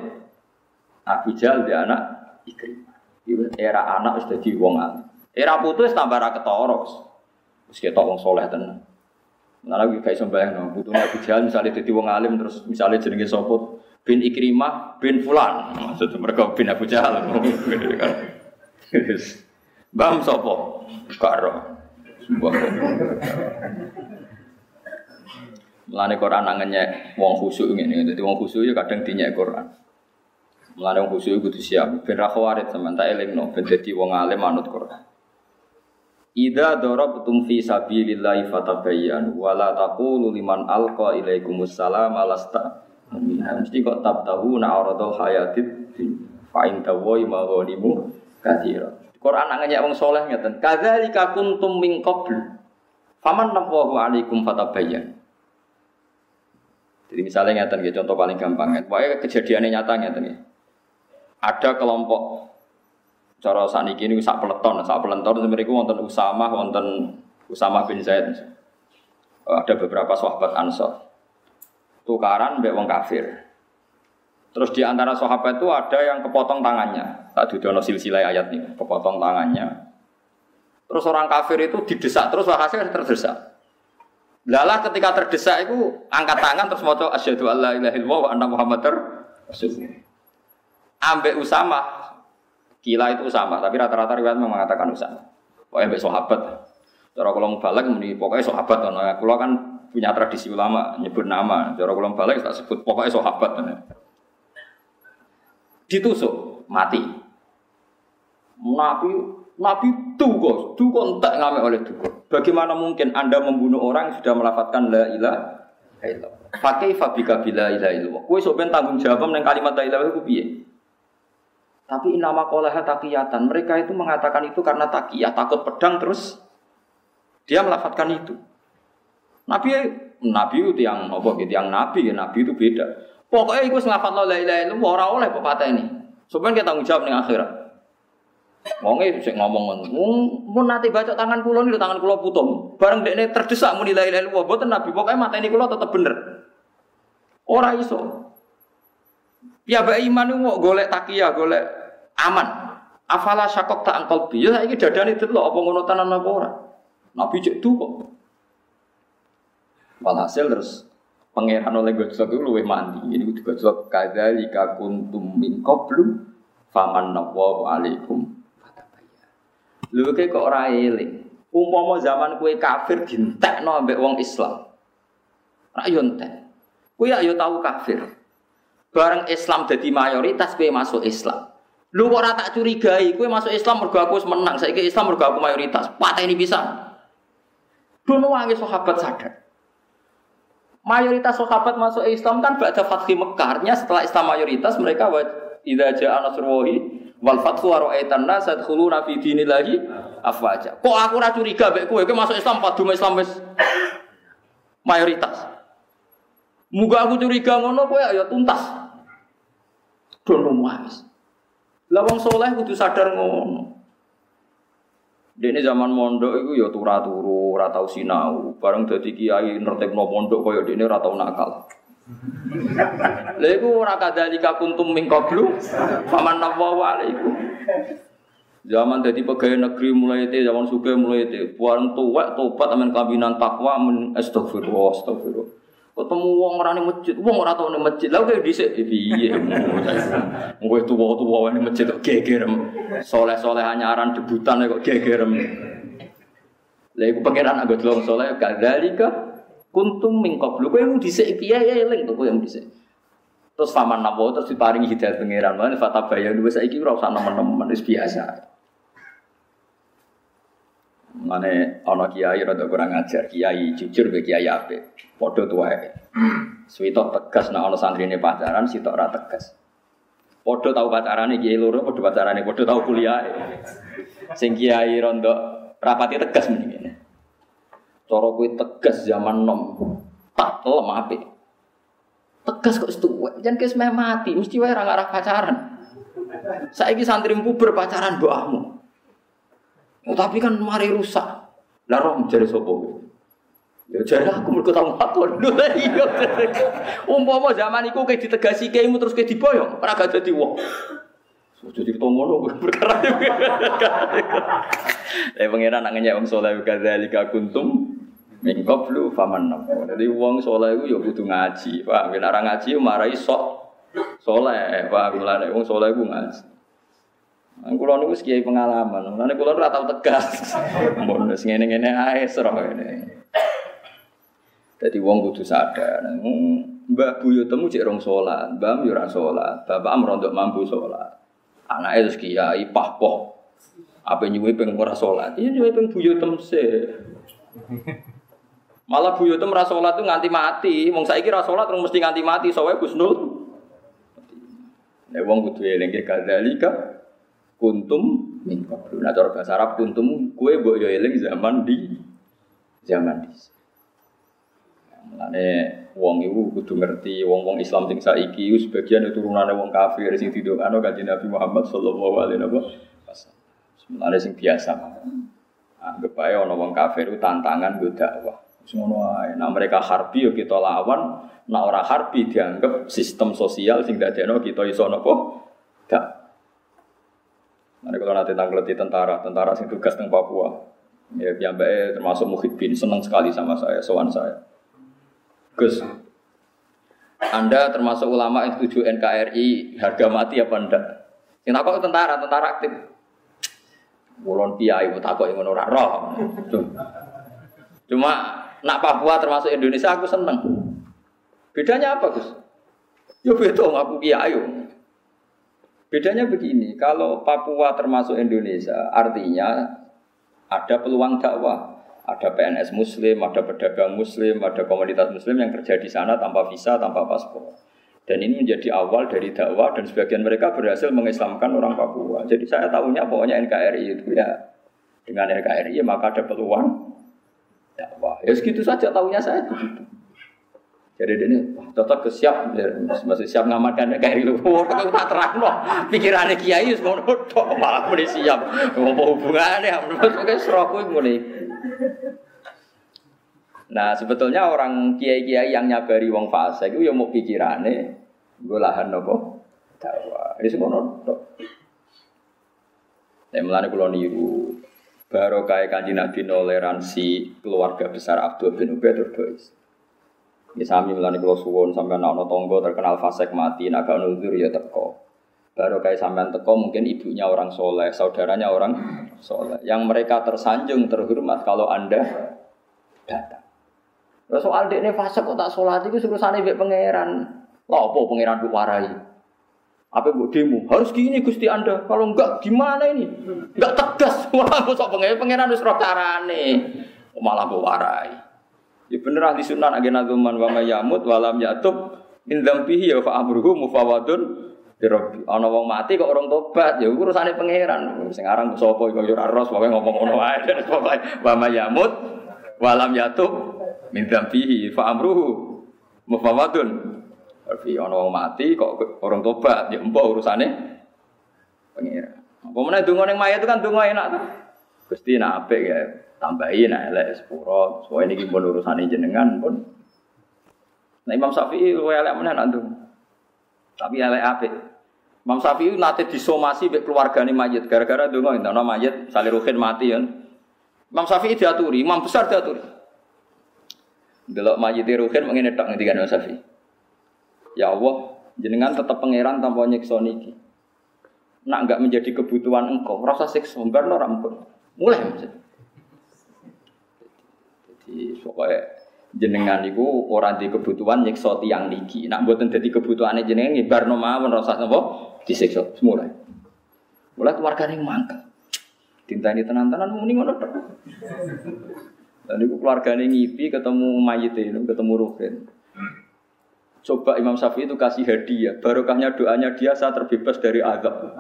Abu Jal dia anak Ikrimah. Era anak sudah dadi wong Era putus tambah ra ketara. Ketok wong soleh tenan. Nah lagi kayak sembahyang no, butuh nabi jalan misalnya jadi wong alim terus misalnya jenenge sopot bin Ikrimah bin Fulan, maksudnya mereka bin Abu Jahal. Bam sopo, karo. Mulane Quran nangennya wong khusyuk ngene, dadi wong khusyuk ya kadang dinyek Quran. Mulane wong khusyuk kudu siap, ben ra khawarit sampean tak elingno, ben dadi wong alim manut Quran. Ida darabtum fi sabilillahi fatabayyan wa la taqulu liman alqa ilaikumus salam alasta mesti kok tahu na aradul hayatid fa in tawai maghanimu katsira Quran nanya wong soleh ngeten kadzalika kuntum min qabl faman nafahu alaikum fatabayyan jadi misalnya ngeten contoh paling gampang ya. Pokoknya kejadiannya nyata ngeten. Ada kelompok cara saniki ini sak peleton, sak peleton mereka wonten Usama, wonten Usama bin Zaid. Oh, ada beberapa sahabat Ansor. Tukaran mbek wong kafir. Terus di antara sahabat itu ada yang kepotong tangannya. Tak didono silsilah ayat ini, kepotong tangannya. Terus orang kafir itu didesak terus walhasil terdesak. Lalah ketika terdesak itu angkat tangan terus mau asyhadu alla ilaha illallah wa anna muhammadar rasulullah. Ambek Usama Kila itu sama, tapi rata-rata riwayat mengatakan Usama. Pokoknya mbek sahabat. Cara kalau balik muni pokoknya sahabat nah, kalau kan punya tradisi ulama nyebut nama. Cara kalau balik tak sebut pokoknya sahabat. Ditusuk, mati. Nabi Nabi tugas, tugas entek ngame oleh tugas. Bagaimana mungkin Anda membunuh orang yang sudah melafatkan la ilaha illallah? Pakai fabika bila ilaha illallah. Kue sok tanggung jawab dengan kalimat la ilaha itu piye? Tapi nama kolah takiyatan. Mereka itu mengatakan itu karena takiyah, takut pedang terus dia melafatkan itu. Nabi nabi itu tiang apa gitu, tiang nabi ya nabi itu beda. Pokoknya iku nglafat la ilaha illallah ora oleh kok pateni. Sampeyan kita tanggung jawab ning akhirat. Wonge sik ngomong ngono. Mun nate baca tangan kula niku tangan kula putung. Bareng dekne terdesak muni la ilaha illallah boten nabi pokoke mateni kula tetep bener. Ora iso. Piyambak iman itu mau golek takiyah, golek aman. Afala syakok tak angkol bi. Ya saiki dadane delok apa ngono tenan apa. Nabi cek tuh kok. Walhasil terus pangeran oleh gojlok itu luwih mandi. Ini kudu gojlok kadzalika kuntum min qablu faman nawwa alaikum. Lho kok ora eling. Umpama zaman kue kafir dintekno ambek wong Islam. Rak entek. Kue ya tahu kafir. Bareng Islam jadi mayoritas kue masuk Islam. Lu kok ora tak curigai, kue masuk Islam mergo aku menang, saiki Islam mergo aku mayoritas. Patah ini bisa. Dono wangi sahabat sadar. Mayoritas sahabat masuk Islam kan pada Fathi Mekah. setelah Islam mayoritas mereka idza jaa nasrullahi wal fathu wa ra'aitan nas yadkhuluna fi dinillahi afwaja. Kok aku ora curiga mek kowe kowe masuk Islam padu Islam wis mayoritas. Muga aku curiga ngono kowe ya tuntas. Dono wis. Lah wong saleh kudu sadar ngono. Dene zaman mondok iku ya turu-turu, ora tau sinau. Bareng dadi kiai nertibno pondok kaya dene ora tau nakal. Lha iku ora kadzalika kuntum min qablu faman nawwa alaikum. Zaman dadi pegawai negeri mulai itu, zaman suka mulai itu, buang tuwek tobat amen kabinan takwa men astagfirullah astagfirullah. Ketemu wong ora ning masjid, wong ora tau ning masjid. Lah kok dhisik piye? Kowe tuwa-tuwa ning masjid kok gegerem. Soleh-soleh anyaran debutan kok gegerem. Lah iku pangeran anggo delok soleh kadzalika kuntum min qablu. Kowe dhisik piye ya eling kok kowe dhisik. Terus faman nawa terus diparingi hidayah pangeran. Mana fata bayang dua saiki ora usah nemen-nemen wis biasa. Mane ana kiai rada kurang ajar, kiai jujur be kiai apik. Padha tuwae. Suwitok tegas nek ana santrine pacaran, sitok ora tegas. Padha tau pacarane kiai loro, padha pacarane, padha tau kuliah. Sing kiai rondo rapati tegas mendingan. Cara kuwi tegas zaman nom. Tak lem apik. Tegas kok setuwe, jangan kes mati, mesti wae ora ngarah pacaran. Saiki santri puber pacaran mbokmu. Oh, tapi kan mari rusak. Lah roh jare sapa Ya jare aku mergo tau ngakon. Lho iya. Umpama zaman iku kayak ditegasi keimu terus kayak diboyong, ora gak dadi wong. Jadi kita ngono perkara Eh pangeran nak ngenyek wong saleh kadzalika kuntum min qablu faman Jadi wong saleh iku ya kudu ngaji. Pak, nek ora ngaji marai sok saleh. Pak, mulane wong saleh iku ngaji. Nang kula niku kiai pengalaman. Mulane kula ora tau tegas. Mun wis ngene-ngene ae serah ngene. Dadi wong kudu sadar. Mbah Buyo temu cek rong salat, Mbah yo ora salat, bapak merondok mampu salat. Anake terus kiai pahpoh. Apa nyuwe peng ora salat? Iya nyuwe peng Buyo temse. Malah Buyo tem ora salat tuh nganti mati. Wong saiki ora salat terus mesti nganti mati, sowe Gusnul. Nek wong kudu eling kadzalika kuntum min. Nah cara bahasa Arab kuntum kue mbok yo zaman di zaman di. Mulane wong iku kudu ngerti wong-wong Islam sing saiki iku sebagian turunane wong kafir sing didongakno kanjeng Nabi Muhammad sallallahu alaihi wasallam. Mulane sing biasa. Anggap ae ana wong kafir itu tantangan go dakwah. Ae. Nah mereka harbi yo kita lawan, nah ora harbi dianggap sistem sosial sing dadekno kita iso napa? Dak Nanti kalau nanti di tentara, tentara sing tugas di Papua, ya piyambake termasuk Muhyiddin senang sekali sama saya, sowan saya. Gus, Anda termasuk ulama yang setuju NKRI harga mati apa enggak? Yang takut tentara, tentara aktif. Mulon piai, takut yang menurut roh. Cuma nak Papua termasuk Indonesia aku seneng. Bedanya apa Gus? Ya beda aku kiai. Bedanya begini, kalau Papua termasuk Indonesia, artinya ada peluang dakwah. Ada PNS Muslim, ada pedagang Muslim, ada komunitas Muslim yang kerja di sana tanpa visa, tanpa paspor. Dan ini menjadi awal dari dakwah dan sebagian mereka berhasil mengislamkan orang Papua. Jadi saya tahunya pokoknya NKRI itu ya dengan NKRI maka ada peluang dakwah. Ya segitu saja tahunya saya begitu. Jadi ini wah, cocok ke siap, ya, masih siap ngamankan kayak itu. Oh, aku tak terang loh. Pikirannya kiai semua tok malah mulai siap. Apa hubungannya? Oke, serokku mulai. Nah sebetulnya orang kiai-kiai yang nyabari wong fase itu ya mau pikirannya gue lahan nopo dakwah. Ini semua nopo. Saya melani kulo niru baru kayak kanji nabi toleransi keluarga besar Abdul bin Ubay terus ini sami melani kulo suwon sampai anak tonggo terkenal fasek mati naga nuzur ya teko. Baru kayak sampean teko mungkin ibunya orang soleh, saudaranya orang soleh. Yang mereka tersanjung terhormat kalau anda datang. Nah, soal ini fase kok tak sholat itu suruh sana ibu pangeran. Lah apa pangeran bu warai? Apa bu demo? Harus gini gusti anda. Kalau enggak gimana ini? Enggak tegas. Wah, sok pangeran pangeran harus roh carane. Malah bu warai. Ya bener ahli sunnah agena zaman wa mayamut walam yatub min dzambihi ya fa amruhu mufawadun Rabbi. Ana wong mati kok orang tobat, ya urusane pangeran. Sing aran sapa iku ya ora ros, pokoke ngomong ngono wae. Wa mayamut walam yatub min dzambihi fa amruhu mufawadun Rabbi. Ana wong mati kok orang tobat, ya empuk urusane pangeran. Apa meneh donga ning mayat itu kan donga enak tuh. Gusti nak apik ya tambahin nah elek sepuro. Soalnya ini pun urusan jenengan pun. Nah Imam Syafi'i lu elek mana nanti tapi elek apa Imam Syafi'i nanti disomasi keluarga nih mayit. Gara-gara nggak nama mayit saliruhin mati ya. Imam Syafi'i diaturi Imam besar diaturi. Delok mayit ruhin mengenai tak ngerti Imam Syafi'i. Ya Allah jenengan tetap pangeran tanpa nyiksa niki. Nak enggak menjadi kebutuhan engkau rasa siksa barno rampun mulai maksudnya jadi pokoknya jenengan itu orang di kebutuhan nyiksa tiang niki. Nak buatan jadi kebutuhannya jenengan ngibar no mawon rasa nopo disiksa. Mulai keluarga yang mangkel. Tinta ini tenan-tenan muni ngono tok. Dan keluarga ini ngipi ketemu mayit ketemu Ruhin. Coba Imam Syafi'i itu kasih hadiah, barokahnya doanya dia saat terbebas dari azab.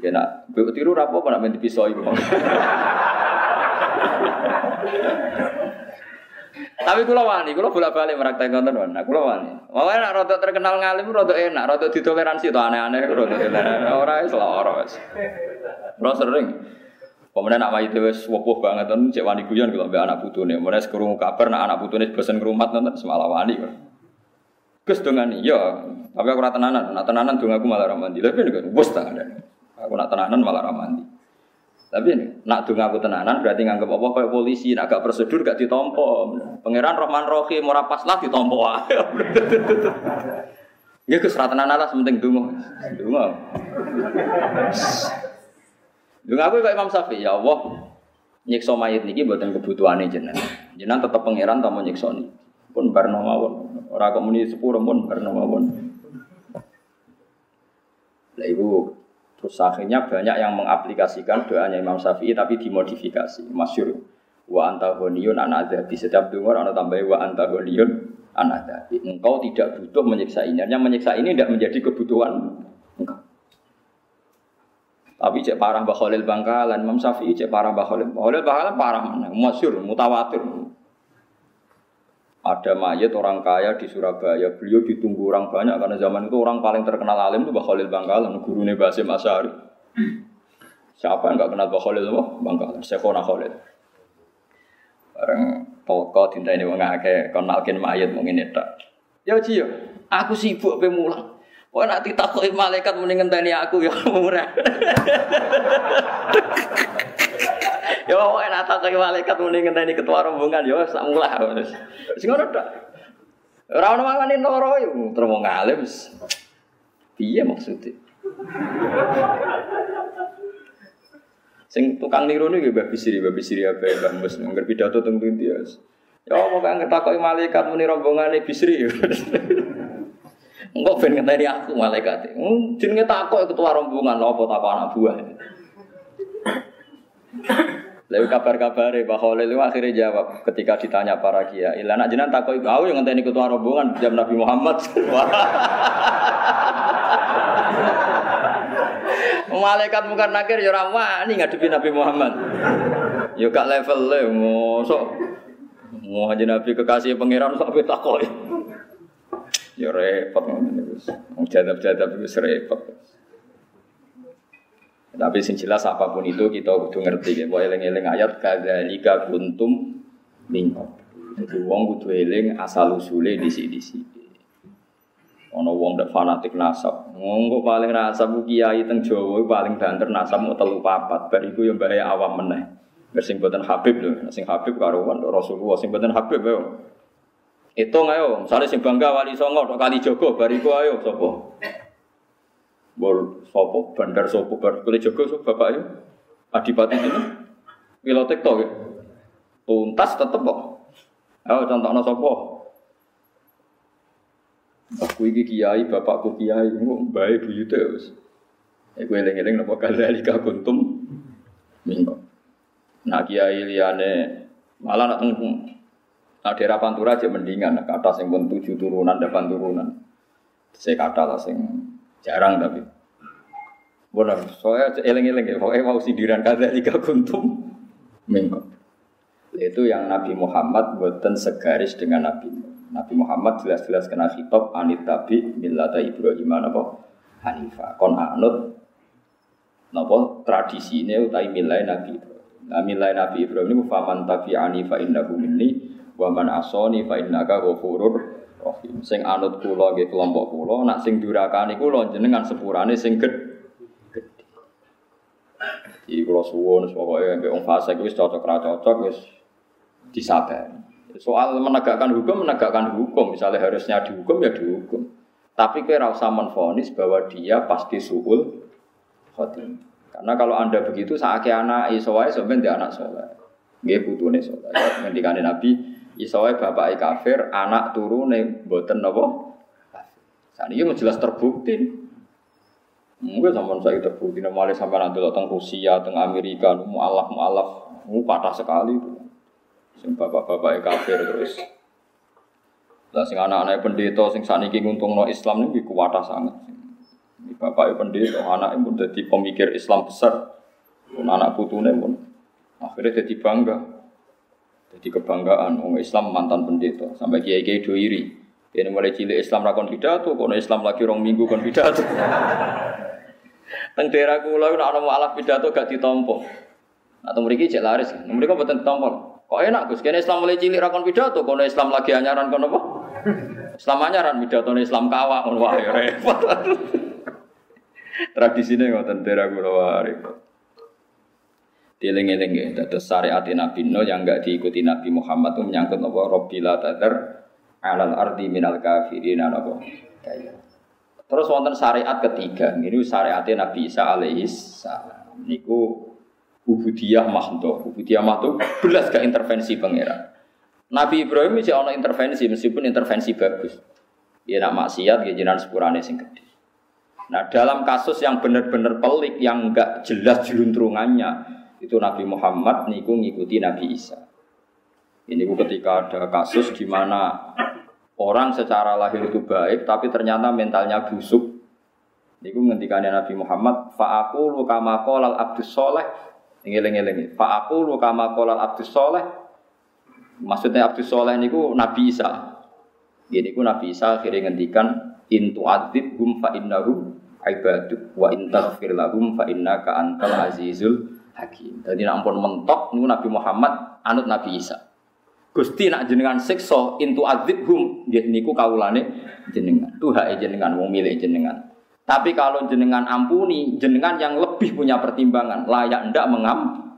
Ya nak tiru rapo apa nak main pisau ibu. Tapi kula wani, kula bolak-balik meraktek konten wana, kula wani. Makanya nak rada terkenal ngalim rada enak, rada ditoleransi to aneh-aneh rada toleransi. Ora wis lara wis. Ora sering. Pemenang nak mayit wis wopoh banget ten cek wani guyon kalau mbek anak putune. Mulai sekrungu kabar nak anak putune bosen ngrumat nonton semalam wani. Gus dongani, ya. Tapi aku ora tenanan, nak tenanan dong aku malah ramandi. Tapi nek bos tangan. Aku nak tenanan malah ramandi. Tapi nak dunga aku tenanan berarti nganggap apa kayak polisi, nak gak prosedur gak ditompo. Pangeran Rahman Rohim ora pas lah ditompo Ya ke seratan lah sementing dungo. Dungo. Dungo aku kayak Imam Syafi'i, ya Allah nyiksa mayit niki buatan kebutuhannya jenengan. Jenengan tetap pangeran tamu nyiksa nih. Pun barno mawon. Ora kok muni pun barno mawon. Lah ibu Terus akhirnya banyak yang mengaplikasikan doanya Imam Syafi'i tapi dimodifikasi. Masyur. Wa antahoniyun anadabi. Setiap dengar anak tambahin wa antahoniyun anadabi. Engkau tidak butuh menyiksa ini. Hanya menyiksa ini tidak menjadi kebutuhan engkau. Tapi cek parah Mbah Bangkalan, Imam Syafi'i cek parah Mbah Khalil. Khalil Bangkalan parah mana? Masyur, mutawatir. Ada mayat orang kaya di Surabaya, beliau ditunggu orang banyak karena zaman itu orang paling terkenal alim itu Mbah Khalil Bangkalan, gurunya Basim Asyari. Siapa yang nggak kenal Mbah Khalil apa? Bangkalan, Syekhona Khalil. Bareng toko tinta ini wong akeh mayat mungkin itu. Ya Ci, aku sibuk pe mulang. Kok nak ditakoki malaikat mending ngenteni aku ya murah. Ya enak tak kaya malaikat muni ngenteni ketua rombongan ya sak mulah. Sing ngono tok. Ora ono mangane loro yo terus wong alim. Piye maksudnya? Sing tukang niru niku Mbah Bisri, Mbah Bisri apa Mbah Mus ngger pidato teng Tintias. Ya apa kang ngetakoki malaikat muni rombongane Bisri. Engkau ben ngenteni aku malaikat. Jenenge takok ketua rombongan apa takok anak buah. Lalu kabar-kabar Pak Khalil itu akhirnya jawab ketika ditanya para kiai. Lah nak jenengan takoi aku yang ngenteni ketua rombongan jam Nabi Muhammad. Malaikat mungkar nakir ya ora wani ngadepi Nabi Muhammad. Ya gak level le, mosok. Mau aja Nabi kekasih pangeran sampai takoi. Ya repot ngono jadab-jadab iku repot. Tapi sing jelas apa pun itu kita kudu ngerti ya. Bahwa eling-eling ayat kadzalika kuntum mingko. Jadi wong kudu eling asal usule di sini di sini. Ono wong dak fanatik nasab. Wong paling nasab ku kiai teng Jawa paling banter nasab mau telu papat. Bar iku mbare awam meneh. Bar sing boten Habib lho, sing Habib karo Rasulullah sing boten Habib yo. Itu ayo, misalnya sing bangga wali songo tok kali jogo bariku ayo sapa? Bol sopo bandar sopo bar kali jogo sapa bapak ayo? Adipati ini. Pilotek tok. Tuntas tetep kok. Ayo contohno sapa? Aku iki kiai, bapakku kiai, engko bae buyute wis. Iku eling-eling napa kadzalika kuntum mingko. Nah kiai liyane malah nak teng nah daerah Pantura aja mendingan, kata sing pun tujuh turunan, delapan turunan. Saya kata lah sing jarang tapi. Benar, soalnya eling-eling ya, pokoknya mau sindiran kadzalika kuntum mingko. Itu yang Nabi Muhammad buatan segaris dengan Nabi. Nabi Muhammad jelas-jelas kena khitab anit tabi millata Ibrahim apa Hanifah. Kon anut napa tradisine utai milai Nabi Ibrahim. Nah, milai Nabi Ibrahim ini faman tabi anifa innahu minni wa man asoni fa innaka ghafurur rahim. Sing anut kula nggih kelompok kula, nak sing durakani kula jenengan sepurane sing gedhe. Iki kula suwun pokoke mbek wong fasik wis cocok ra cocok wis disabari. Soal menegakkan hukum, menegakkan hukum. Misalnya harusnya dihukum, ya dihukum. Tapi kira usah menfonis bahwa dia pasti suhul khotim. Karena kalau anda begitu, saat anak isowai sebenarnya anak soleh. Dia butuhnya soleh. Ngendikane Nabi, isowai bapak kafir, anak turune boten nopo. Saat ini jelas terbukti. Mungkin sama saya terbukti, namanya sampai nanti datang Rusia, tengah Amerika, mualaf mualaf, mu patah sekali itu. Sing bapak-bapak kafir terus. Lah sing anak-anak pendeta sing saniki nguntungno Islam niku kuwatah sangat. Ini bapak pendeta, anak pun jadi pemikir Islam besar. Pun anak putune pun akhirnya jadi bangga. Jadi kebanggaan orang Islam mantan pendeta sampai kiai-kiai do iri. Ini mulai cilik Islam rakon pidato, kono Islam lagi rong minggu kon pidato. Teng daerah kula nek ana mualaf pidato gak ditompo. Atau mriki cek laris, mereka boten ditompo. Kok enak Gus, kene Islam mulai cilik rakon pidato, kono Islam lagi anyaran kono apa? Islam anyaran pidato Islam kawa ngono wae repot. Tradisine ngoten daerah kula repot. Dieling-eling ya, dados syariat Nabi Nuh yang enggak diikuti Nabi Muhammad itu menyangkut apa Robbila tadar alal ardi minal kafirin apa. Terus wonten syariat ketiga, ini syariat Nabi Isa alaihi salam. Niku ubudiyah mahdoh, ubudiyah mahdoh belas gak intervensi pangeran. Nabi Ibrahim bisa ono intervensi meskipun intervensi bagus. Ya nak maksiat ya jinan sepurane sing gede. Nah dalam kasus yang benar-benar pelik yang enggak jelas jeluntrungannya itu Nabi Muhammad niku ngikuti Nabi Isa. Ini ketika ada kasus di mana orang secara lahir itu baik tapi ternyata mentalnya busuk. Niku ngendikannya Nabi Muhammad, fa aku lu kama abdus soleh Ngeling-eling. Fa aku lu kama abdus soleh. Maksudnya abdus soleh niku Nabi Isa. Ini ku Nabi Isa akhirnya ngendikan intu adib hum fa innahum ibadu wa in taghfir lahum fa innaka antal azizul hakim. Jadi nak ampun mentok niku Nabi Muhammad anut Nabi Isa. Gusti nak jenengan siksa intu adzibhum nggih niku kawulane jenengan. Tuha jenengan wong milik jenengan. Tapi kalau jenengan ampuni, jenengan yang lebih punya pertimbangan, layak ndak mengampuni.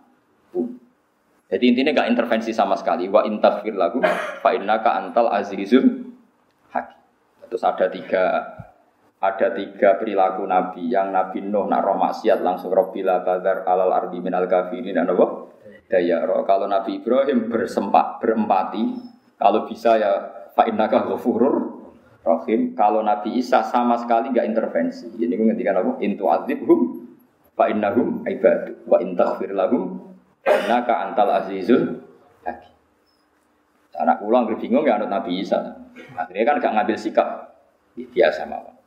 Jadi intinya gak intervensi sama sekali. Wa intaghfir lagu fa innaka antal azizul hakim. Terus ada tiga ada tiga perilaku Nabi yang Nabi Nuh nak roh maksiat langsung Robbila tadar alal ardi minal kafirin dan apa? Daya roh. Kalau Nabi Ibrahim bersempat berempati, kalau bisa ya fa innaka ghafurur rahim. Kalau Nabi Isa sama sekali nggak intervensi. Ini gue ngerti apa? Intu azibhum fa innahum ibadu wa in taghfir lahum innaka antal azizul hakim. Anak ulang bingung ya anut Nabi Isa. Akhirnya kan gak ngambil sikap. Biasa mawon.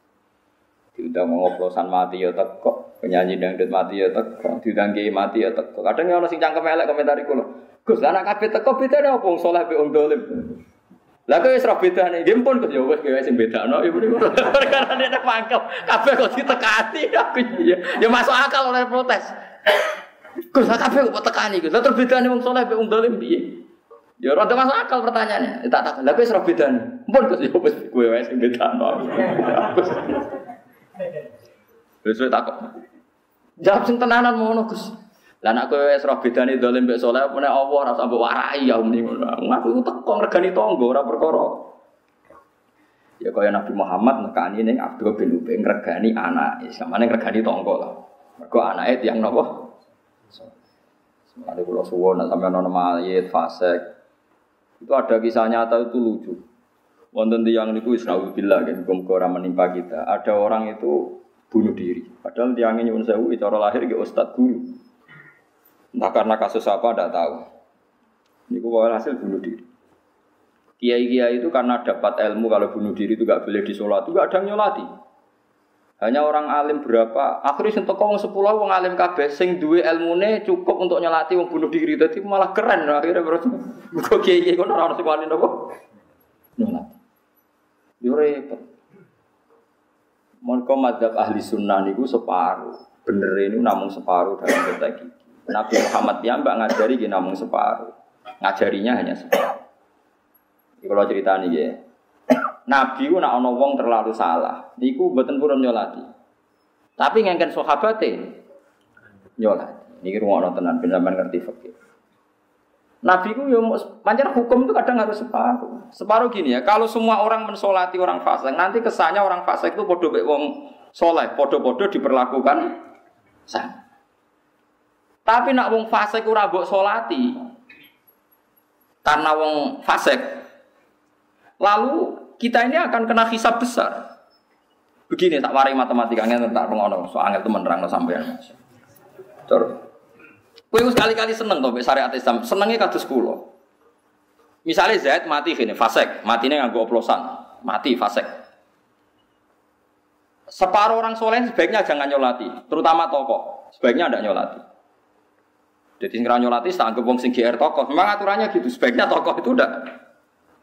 Diundang ngoplosan mati ya kok Penyanyi dangdut mati ya teko, didanggi mati ya teko. Kadang ya ono sing cangkem elek komentar iku lho. Gus, anak kabeh teko bedane apa wong saleh mbek wong dolim. Lah kok wis ora bedane, nggih pun Gus ya wis kowe sing bedakno ibu niku. Perkara nek mangkel kabeh kok ditekati aku ya. Ya masuk akal oleh protes. Gus, lah kabeh kok tekani Gus. Lah terus bedane wong saleh mbek wong dolim piye? Ya rada masuk akal pertanyaannya. Tak tak. Lah kowe wis ora bedane. Pun Gus ya wis kowe wae sing. Terus saya takut. Jawab sing tenanan ngono Gus. Lah nek kowe wis roh bedane dolim mbek saleh apa nek Allah ora sampe warai ya muni ngono. Aku teko ngregani tangga ora perkara. Ya kaya Nabi Muhammad nekani ning Abdul bin Ubay ngregani anak, samane ngregani tangga lah. Mergo anake tiyang napa? Semane kula suwon nek sampeyan ana mayit fasik. Itu ada kisah nyata itu lucu. Wonten tiyang niku wis naudzubillah kan muga ora menimpa kita. Ada orang itu bunuh diri. Padahal tiangnya nyuwun sewu cara lahir ke ustad guru. Entah karena kasus apa tidak tahu. Ini kok hasil bunuh diri. Kiai-kiai itu karena dapat ilmu kalau bunuh diri itu gak boleh disolat, itu gak ada yang nyolati. Hanya orang alim berapa, akhirnya sing teko wong 10 wong alim kabeh sing duwe ilmune cukup untuk nyolati wong bunuh diri. Dadi malah keren akhirnya terus kok kiai-kiai kono ora ono sing wani napa? Nyolati. Yo repot. Mereka madhab ahli sunnah niku separuh. Bener ini namun separuh dalam konteks ini. Nabi Muhammad ya mbak ngajari gini namun separuh. Ngajarinya hanya separuh. Ini kalau cerita nih ya. Nabi ku nak ono wong terlalu salah. Niku mboten purun nyolati. Tapi ngengken sahabate nyolati. Niki rungokno tenan ben ngerti fikih. Nabi ku yo pancen hukum itu kadang harus separuh. Separuh gini ya, kalau semua orang mensolati orang fasik, nanti kesannya orang fasik itu podo wong soleh, podo-podo diperlakukan sama. Tapi nak wong fasik ora mbok solati, karena wong fasik, lalu kita ini akan kena hisab besar. Begini tak warai matematikanya tak pengono, soalnya itu menerang sampean. Terus Kowe sekali-kali seneng to syariat Islam, senengnya kados kula. Misalnya Zaid mati gini, fasek, matinya nganggo oplosan, mati fasek. Separuh orang soleh sebaiknya jangan nyolati, terutama tokoh, sebaiknya tidak nyolati. Jadi ngira nyolati, tak anggap wong GR tokoh. Memang aturannya gitu, sebaiknya tokoh itu tidak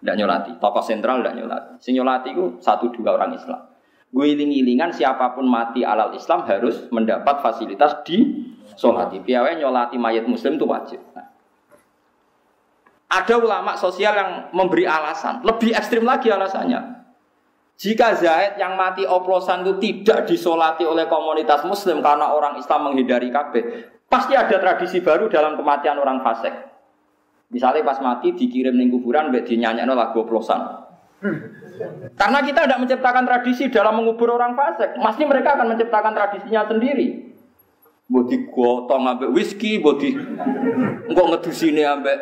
tidak nyolati, tokoh sentral tidak nyolati. Sing nyolati itu satu dua orang Islam. Guiling-gilingan siapa pun mati alal Islam harus mendapat fasilitas di Solati, piawai nyolati mayat muslim itu wajib. Nah. Ada ulama sosial yang memberi alasan, lebih ekstrim lagi alasannya. Jika Zaid yang mati oplosan itu tidak disolati oleh komunitas muslim karena orang Islam menghindari KB, pasti ada tradisi baru dalam kematian orang fasik. Misalnya pas mati dikirim ning kuburan mbek dinyanyikan lagu oplosan. Karena kita tidak menciptakan tradisi dalam mengubur orang fasik, pasti mereka akan menciptakan tradisinya sendiri. Bodi gotong ambek whisky, bodi engkau ngedusine ambek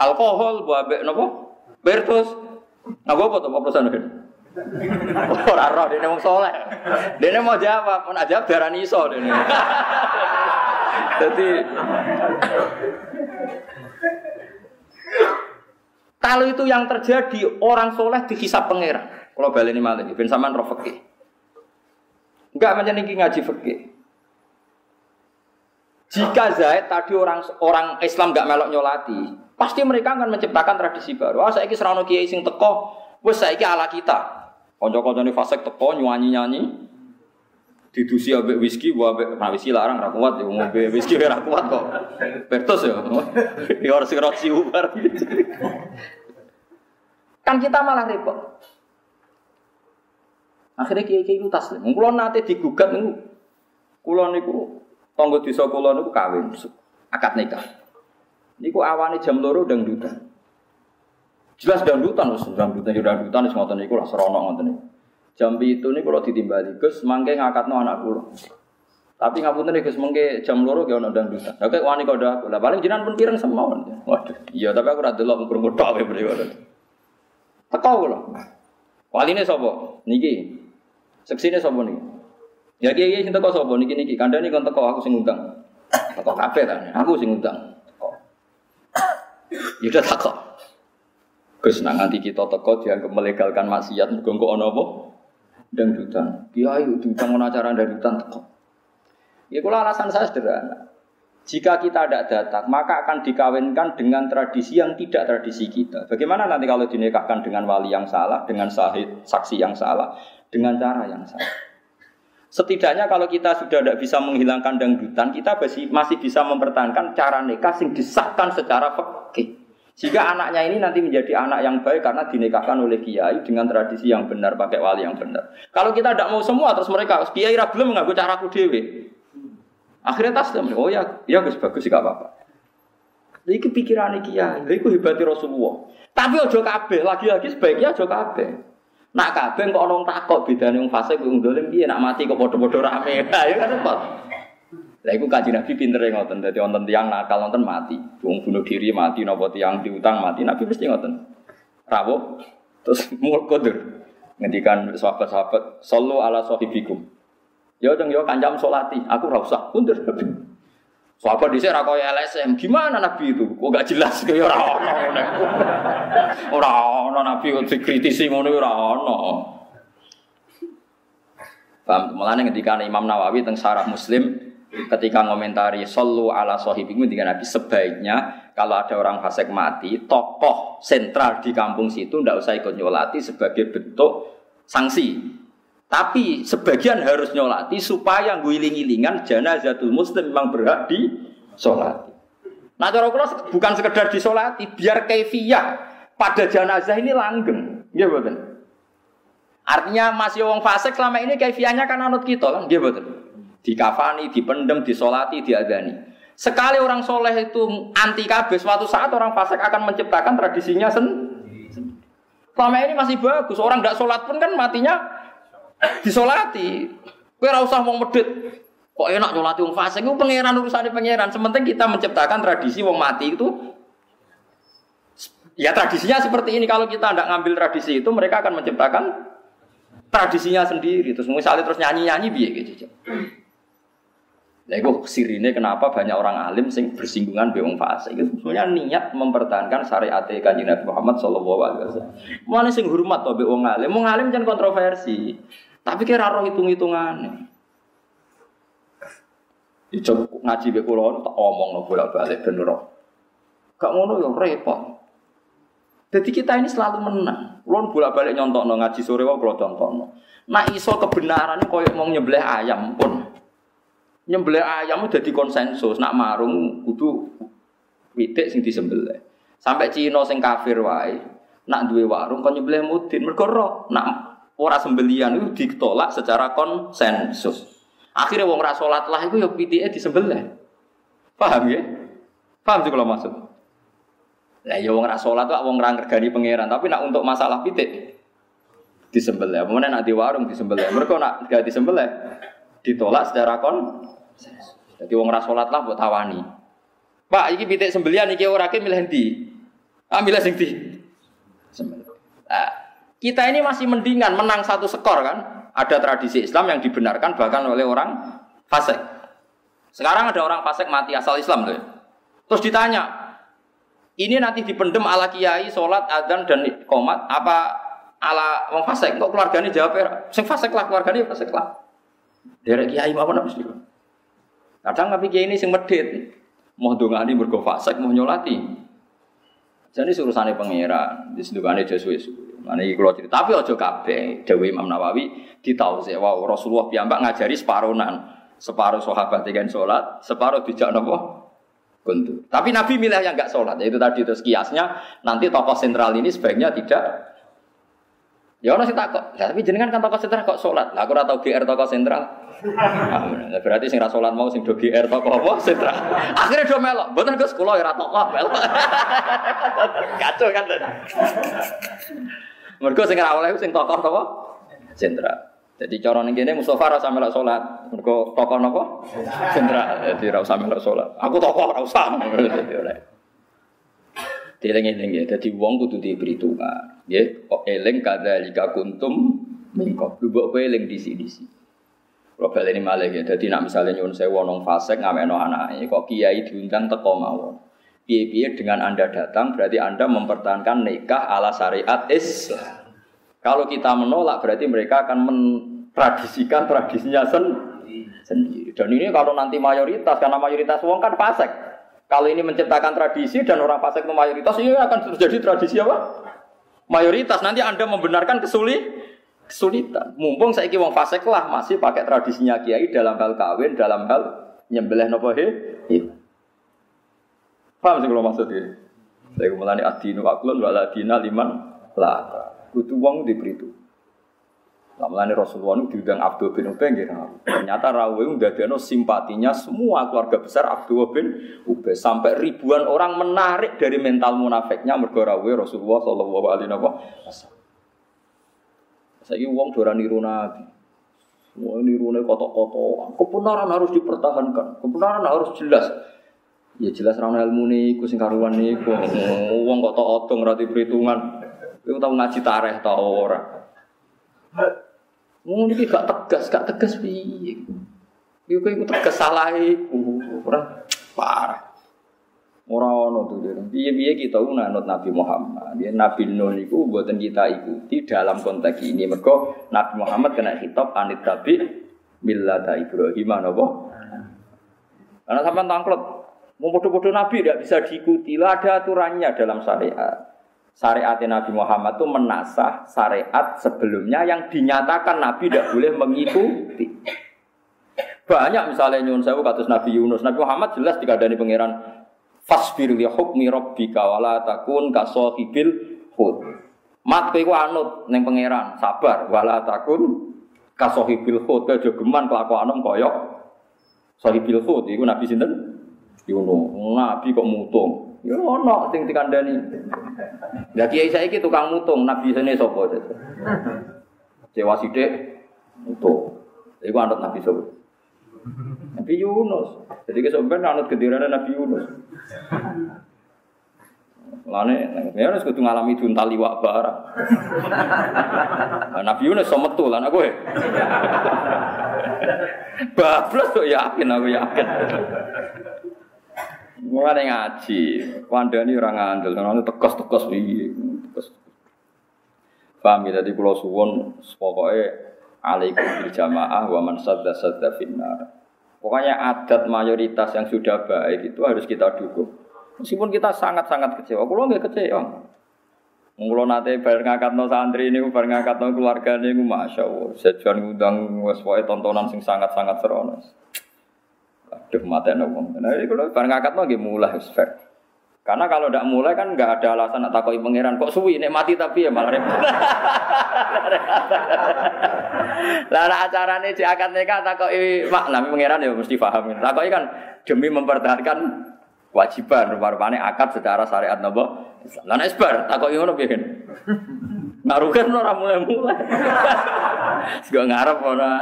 alkohol, buat ambek nopo? Bertus. Nah, apa tuh pesan kan? Ora roh dene wong soleh. Dene mau jawab, mau jawab darani iso dene. Jadi kalau itu yang terjadi orang soleh dihisap pangeran. Kalau balik ini malah, ben sampean roh. Enggak macam ini ngaji fikih. Jika Zaid tadi orang orang Islam gak melok nyolati, pasti mereka akan menciptakan tradisi baru. Ah, saya serano kiai sing teko, wes saya ala kita. Konco-koncone fasek teko nyanyi-nyanyi, didusi ambek whisky, gua ambek nah whisky larang ra kuat ya ngombe whisky ora kuat kok. Bertos ya. Ya harus sing roti ubar. Kan kita malah repot. Akhirnya kiai-kiai itu taslim. Kulo nate digugat niku. Kulo niku Tonggo desa kula niku kawin, akad nikah. Niku awane jam loro dangdutan. Jelas dangdutan wis dangdutan yo dangdutan wis ngoten niku lah serono ngoten niku. Jam itu niku kula ditimbali Gus mangke ngakatno anak kula. Tapi ngapunten Gus mengke jam loro ge ono dangdutan. Lah kok wani kok aku. Lah paling jenengan pun pireng semawon. Waduh, iya tapi aku ora delok krungu tok wae mriko. Teko kula. Waline sapa? Niki. Seksine sapa niki? Ya kiai sing teko sapa niki niki kandhane kon teko aku sing ngundang. Teko kabeh ta. Aku sing ngundang. Teko. Ya udah teko. Gus nang nganti kita teko dianggap melegalkan maksiat mergo kok ana apa? Dangdutan. Kiai diutang ana acara dangdutan teko. Ya kalau alasan saya sederhana. Jika kita tidak datang, maka akan dikawinkan dengan tradisi yang tidak tradisi kita. Bagaimana nanti kalau dinikahkan dengan wali yang salah, dengan sahid, saksi yang salah, dengan cara yang salah? Setidaknya kalau kita sudah tidak bisa menghilangkan dangdutan, kita masih, bisa mempertahankan cara nikah yang disahkan secara fikih. Jika anaknya ini nanti menjadi anak yang baik karena dinikahkan oleh kiai dengan tradisi yang benar, pakai wali yang benar. Kalau kita tidak mau semua, terus mereka kiai belum mengaku caraku dewi. Akhirnya taslim, oh ya, ya bagus bagus gak apa-apa. Ini pikiran kiai, ini hebati Rasulullah. Tapi ojo kabeh, lagi-lagi sebaiknya ojo kabeh. Nak kabeh kok orang takut bedane wong fase wong dolim piye nak mati kok padha-padha rame. Ya kan repot. Lah iku kaji Nabi pintere ngoten, dadi wonten tiyang nakal wonten mati. Wong bunuh diri mati napa tiyang diutang mati, Nabi mesti ngoten. Rawuh terus mul kodur. Ngendikan sahabat-sahabat, "Sallu ala sahibikum." Ya jeng yo kanjam solati, aku ora usah mundur. Sahabat dhisik ra koyo LSM, gimana Nabi itu? Kok gak jelas kaya ora ono. Ora ono Nabi kok dikritisi ngono ora ono. Paham? Mulane ketika Imam Nawawi teng Sarah Muslim ketika ngomentari sallu ala sahibikum dengan Nabi sebaiknya kalau ada orang fasik mati, tokoh sentral di kampung situ ndak usah ikut nyolati sebagai bentuk sanksi. Tapi sebagian harus nyolati supaya guling-gilingan janazatul muslim memang berhak di solati. Nah cara kula bukan sekedar disolati, biar kaifiyah pada jenazah ini langgeng. Iya betul. Artinya masih wong fasik selama ini kaifiyahnya kan anut kita kan, iya betul. Dikafani, dipendem, disolati, diadani. Sekali orang soleh itu anti kabeh, suatu saat orang fasik akan menciptakan tradisinya sendiri. Selama ini masih bagus, orang tidak sholat pun kan matinya disolati. Kowe ora usah wong medhit. Kok enak nyolati wong fasik itu pangeran urusane pangeran. Sementing kita menciptakan tradisi wong mati itu Ya tradisinya seperti ini. Kalau kita tidak ngambil tradisi itu, mereka akan menciptakan tradisinya sendiri. Terus misalnya terus nyanyi-nyanyi biye gitu. Nah, itu sirine kenapa banyak orang alim sing bersinggungan be wong fasik. Itu sebenarnya niat mempertahankan syariat kanjeng Nabi Muhammad sallallahu alaihi wasallam. Mana sing hormat to be wong alim? Wong alim jangan kontroversi. Tapi kira roh hitung-hitungan. Ijo ngaji be kula tak omong no bolak-balik ben roh. Gak ngono yo repot. Jadi kita ini selalu menang. Kulon bolak-balik nyontokno ngaji sore wae kula contohno. Nah iso kebenaran koyo mau nyembelih ayam pun. Nyembelih ayam udah di konsensus. Nak marung kudu witik sing disembelih. Sampai Cina sing kafir wae. Nak duwe warung kon nyembelih mudin mergo roh. Nak ora sembelian itu ditolak secara konsensus. Akhirnya wong rasolat lah itu ya pitike disembelih. Paham ya? Paham sih kalau maksud? Lah ya wong rasolat tuh wong ra ngergani pangeran, tapi nak untuk masalah pitik disembelih. Kemudian nak di warung disembelih. Mereka nak gak disembelih ditolak secara kon. Jadi wong rasolat lah buat tawani. Pak, iki pitik sembelian iki ora ke milih ndi? Ah milih sing. Nah, kita ini masih mendingan menang satu skor kan. Ada tradisi Islam yang dibenarkan bahkan oleh orang fasik. Sekarang ada orang fasik mati asal Islam tuh. Terus ditanya, ini nanti dipendem ala kiai, sholat, adzan dan komat apa ala wong fasik? Kok keluarganya jawab ya, sing fasik lah keluarganya fasik lah. Derek kiai apa napa sih? Kadang tapi kiai ini sing medit, mau dongani mergo fasik, mau nyolati. Jadi urusannya pangeran, disendukane Yesus. Mana iki kalau cerita, tapi ojo kabeh. Dewi Imam Nawawi sih, wow Rasulullah piyambak ngajari separuhan, separuh sahabat dengan sholat, separuh dijak nopo kuntu. Tapi Nabi milih yang nggak sholat, yaitu tadi terus kiasnya nanti tokoh sentral ini sebaiknya tidak Ya orang sih takut. Ya, tapi jenengan kan tokoh sentral kok sholat. Lah aku ora tau GR tokoh sentral. Nah, berarti sing sholat mau sing do GR tokoh apa sentral. Akhirnya do melok. Mboten Gus kula ya ora tokoh melok. Kacau kan. Mergo sing ora oleh sing tokoh apa? Jenderal. Jadi cara ning kene Mustofa usah melok salat. Mergo tokoh napa? Jenderal. Jadi ora usah melok salat. Aku tokoh ora usah. Dieling-eling ya. Dadi wong kudu diperhitungkan. Nggih, kok eling kadzalika kuntum mingkop. Lu kowe eling disi-disi. Kalau balik ini malah ya, jadi nak misalnya nyuwun saya wonong fasek ngameno anaknya, kok kiai diundang teko mawon. Piye-piye dengan Anda datang berarti Anda mempertahankan nikah ala syariat Islam. Kalau kita menolak berarti mereka akan mentradisikan tradisinya sendiri. Dan ini kalau nanti mayoritas, karena mayoritas uang kan fasek. Kalau ini menciptakan tradisi dan orang fasek itu mayoritas, ini akan terjadi tradisi apa? Mayoritas nanti anda membenarkan kesulit, kesulitan. Mumpung saya wong fasek lah masih pakai tradisinya kiai dalam hal kawin, dalam hal nyembelih nopo he. Paham sih kalau maksudnya? Saya kemudian adinu aklun waladina liman laka. Kudu wong diberi Lamalane Rasulullah itu diundang Abdul bin Ubay nggih Ternyata Rawi ndadekno simpatinya semua keluarga besar Abdul bin Ubay sampai ribuan orang menarik dari mental munafiknya mergo Rawi Rasulullah sallallahu alaihi wasallam. Saiki wong dora niru Nabi. Semua nirune kotok-kotok. Kebenaran harus dipertahankan. Kebenaran harus jelas. Ya jelas ra ilmu niku sing karuan niku. Wong kok tok otong ra perhitungan. Kowe tau ngaji tareh ta ora? Wong iki gak tegas, gak tegas piye. Yo kowe iku tegas salah iku. Ora parah. Ora ono tuh dia. Piye-piye kita nganut Nabi Muhammad. Ya Nabi Nuh niku mboten kita ikuti dalam konteks ini. Mergo Nabi Muhammad kena hitop anit tabi millata Ibrahim napa? Karena sampai tangklot, mau bodoh-bodoh Nabi tidak bisa diikuti. Lah ada aturannya dalam syariat syariat Nabi Muhammad itu menasah syariat sebelumnya yang dinyatakan Nabi tidak boleh mengikuti. Banyak misalnya nyun sewu katus Nabi Yunus. Nabi Muhammad jelas dikadani pangeran fasbir li hukmi rabbika wala takun kasahibil hud. Mat kowe anut ning pangeran, sabar wala takun kasahibil hud kaya geman kelakuanem kaya sahibil hud iku Nabi sinten? Yunus. Nabi kok mutung. Ya ono sing dikandani. Lah kiai saiki tukang mutung, nabi sene sapa? Cewa sithik mutung. Iku anut nabi sapa? Nabi Yunus. Jadi kesampean anut gendirane Nabi Yunus. Lane, ya harus kudu ngalami juntal liwak barang. Nabi Yunus so metu lan aku. Bablas kok yakin aku yakin. Mulai ngaji, wandani orang ngandel, orang tekos-tekos piye, tekos. Paham ya, jadi kalau suwon, pokoknya alaikum bil jamaah wa man sadda sadda. Pokoknya adat mayoritas yang sudah baik itu harus kita dukung. Meskipun kita sangat-sangat kecewa, kalau nggak kecewa. Mula nate bareng ngangkatno santri ini, bareng ngangkatno keluarga ini, masya Allah. Sejuan ngundang wes tontonan sing sangat-sangat seronos. Aduh mata wong. Nah, ini kalau bareng akad lagi mulai fair. Karena kalau tidak mulai kan nggak ada alasan nak takoi pangeran kok suwi nek mati tapi ya malah repot. Lah acara ini di akad nikah takoi makna pangeran ya mesti paham. Takoi kan demi mempertahankan kewajiban rupane akad secara syariat nopo Islam. Lah nek sebar takoi ngono piye Narukan ora mulai-mulai. Sego ngarep ora.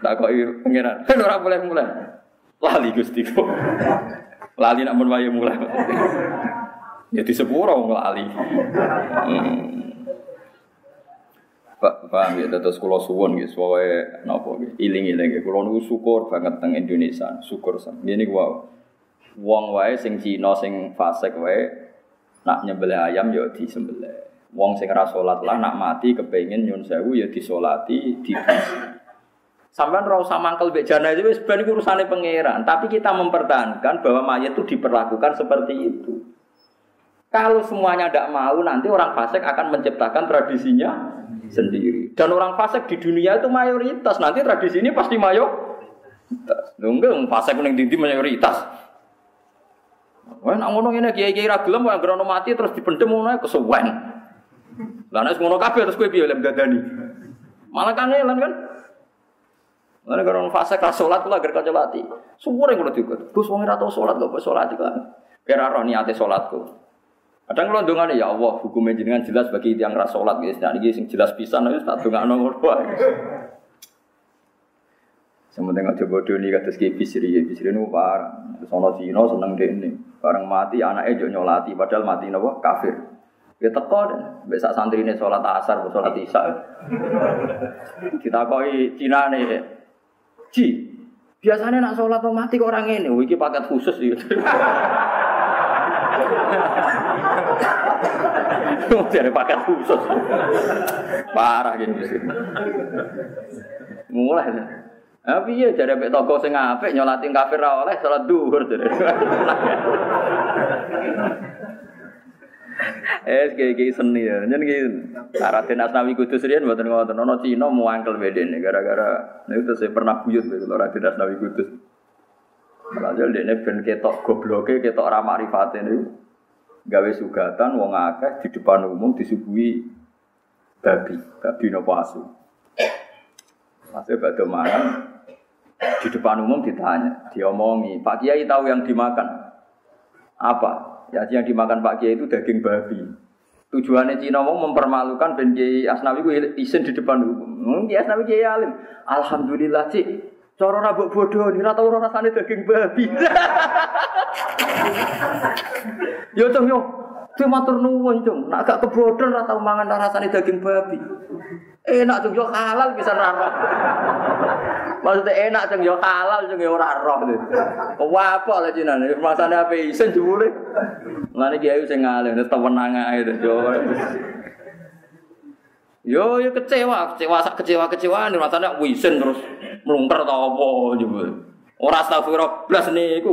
Tak kok pengiran. Kan ora boleh mulai. Lali Gusti. Lali nak mun mulai. Ya di sepuro lali. Hmm. Pak paham ya terus kula suwun nggih suwe napa nggih iling-iling kula niku syukur banget teng Indonesia syukur sam ku wae wong wae sing Cina sing fasik wae nak nyembelih ayam ya disembelih wong sing ora salat lah nak mati kepengin nyun sewu ya disolati di Sampai ora usah mangkel mbek wis ben iku urusane pangeran, tapi kita mempertahankan bahwa mayat itu diperlakukan seperti itu. Kalau semuanya tidak mau, nanti orang fasik akan menciptakan tradisinya sendiri. Dan orang fasik di dunia itu mayoritas. Nanti tradisi ini pasti mayoritas. Enggak, fasik ning dindi mayoritas. Wah, nak ngono ngene kiai-kiai ra gelem kok anggere mati terus dipendem ngono kesuwen. Lah nek ngono kabeh terus kowe piye lem dadani? Malah kan kan Lalu kalau fase kelas sholat pula agar lati. Semua yang kalau juga. Gus wong ora tau gak boleh sholat kan. Kira roh niate sholatku. Kadang kalau ya Allah hukumnya jenengan jelas bagi yang ras sholat guys. Dan ini sing jelas pisan wis tak dongakno ngono. Sementing aja bodoh nih kata Ki Bisri, Bisri nu parah. Sono Cina seneng ini. Bareng mati anaknya juga nyolati, padahal mati nopo kafir. Ya teko deh, besok santri ini sholat asar, sholat isya. Kita koi Cina nih, Ji, biasanya nak sholat mau mati orang ini, wiki paket khusus gitu. Jadi paket khusus, parah gini. Mulai. Tapi iya jadi ambek toko sing apik nyolati kafir ra oleh salat duhur jadi. Eh, kayak seni ya. Jadi gini, Raden Asnawi Kudus rian buatan ngotot. Nono Cina mau angkel beden gara-gara. Itu saya pernah buyut gitu loh Raden Asnawi Kudus. Malah dia ini ben ketok gobloknya, ketok ramah rifatin itu. Gawe sugatan, wong akeh di depan umum disuguhi babi, babi nopo asu. Masih batu makan di depan umum ditanya, diomongi, Pak Kiai tahu yang dimakan apa? Ya yang dimakan Pak Kiai itu daging babi. Tujuannya Cina mau mempermalukan Ben Kiai Asnawi ku isin di depan umum. Hmm, Kiai Asnawi Kiai alim. Alhamdulillah cik. Cara rabuk bodoh nih rata orang rasanya daging babi. yo cung yo. Itu matur nuwun cung. Nak gak kebodohan rata mangan rasanya daging babi. Enak cung yo halal bisa rara. Maksudnya enak cung yo halal cung yo ora roh. Wah apa lah nih. Masane isen jebule. Mulane kiai sing ngalim tewenang ae yo. Yo yo kecewa, kecewa sak kecewa kecewaan rasanya wisen terus melungker atau apa. Orang astagfirullah blas niku.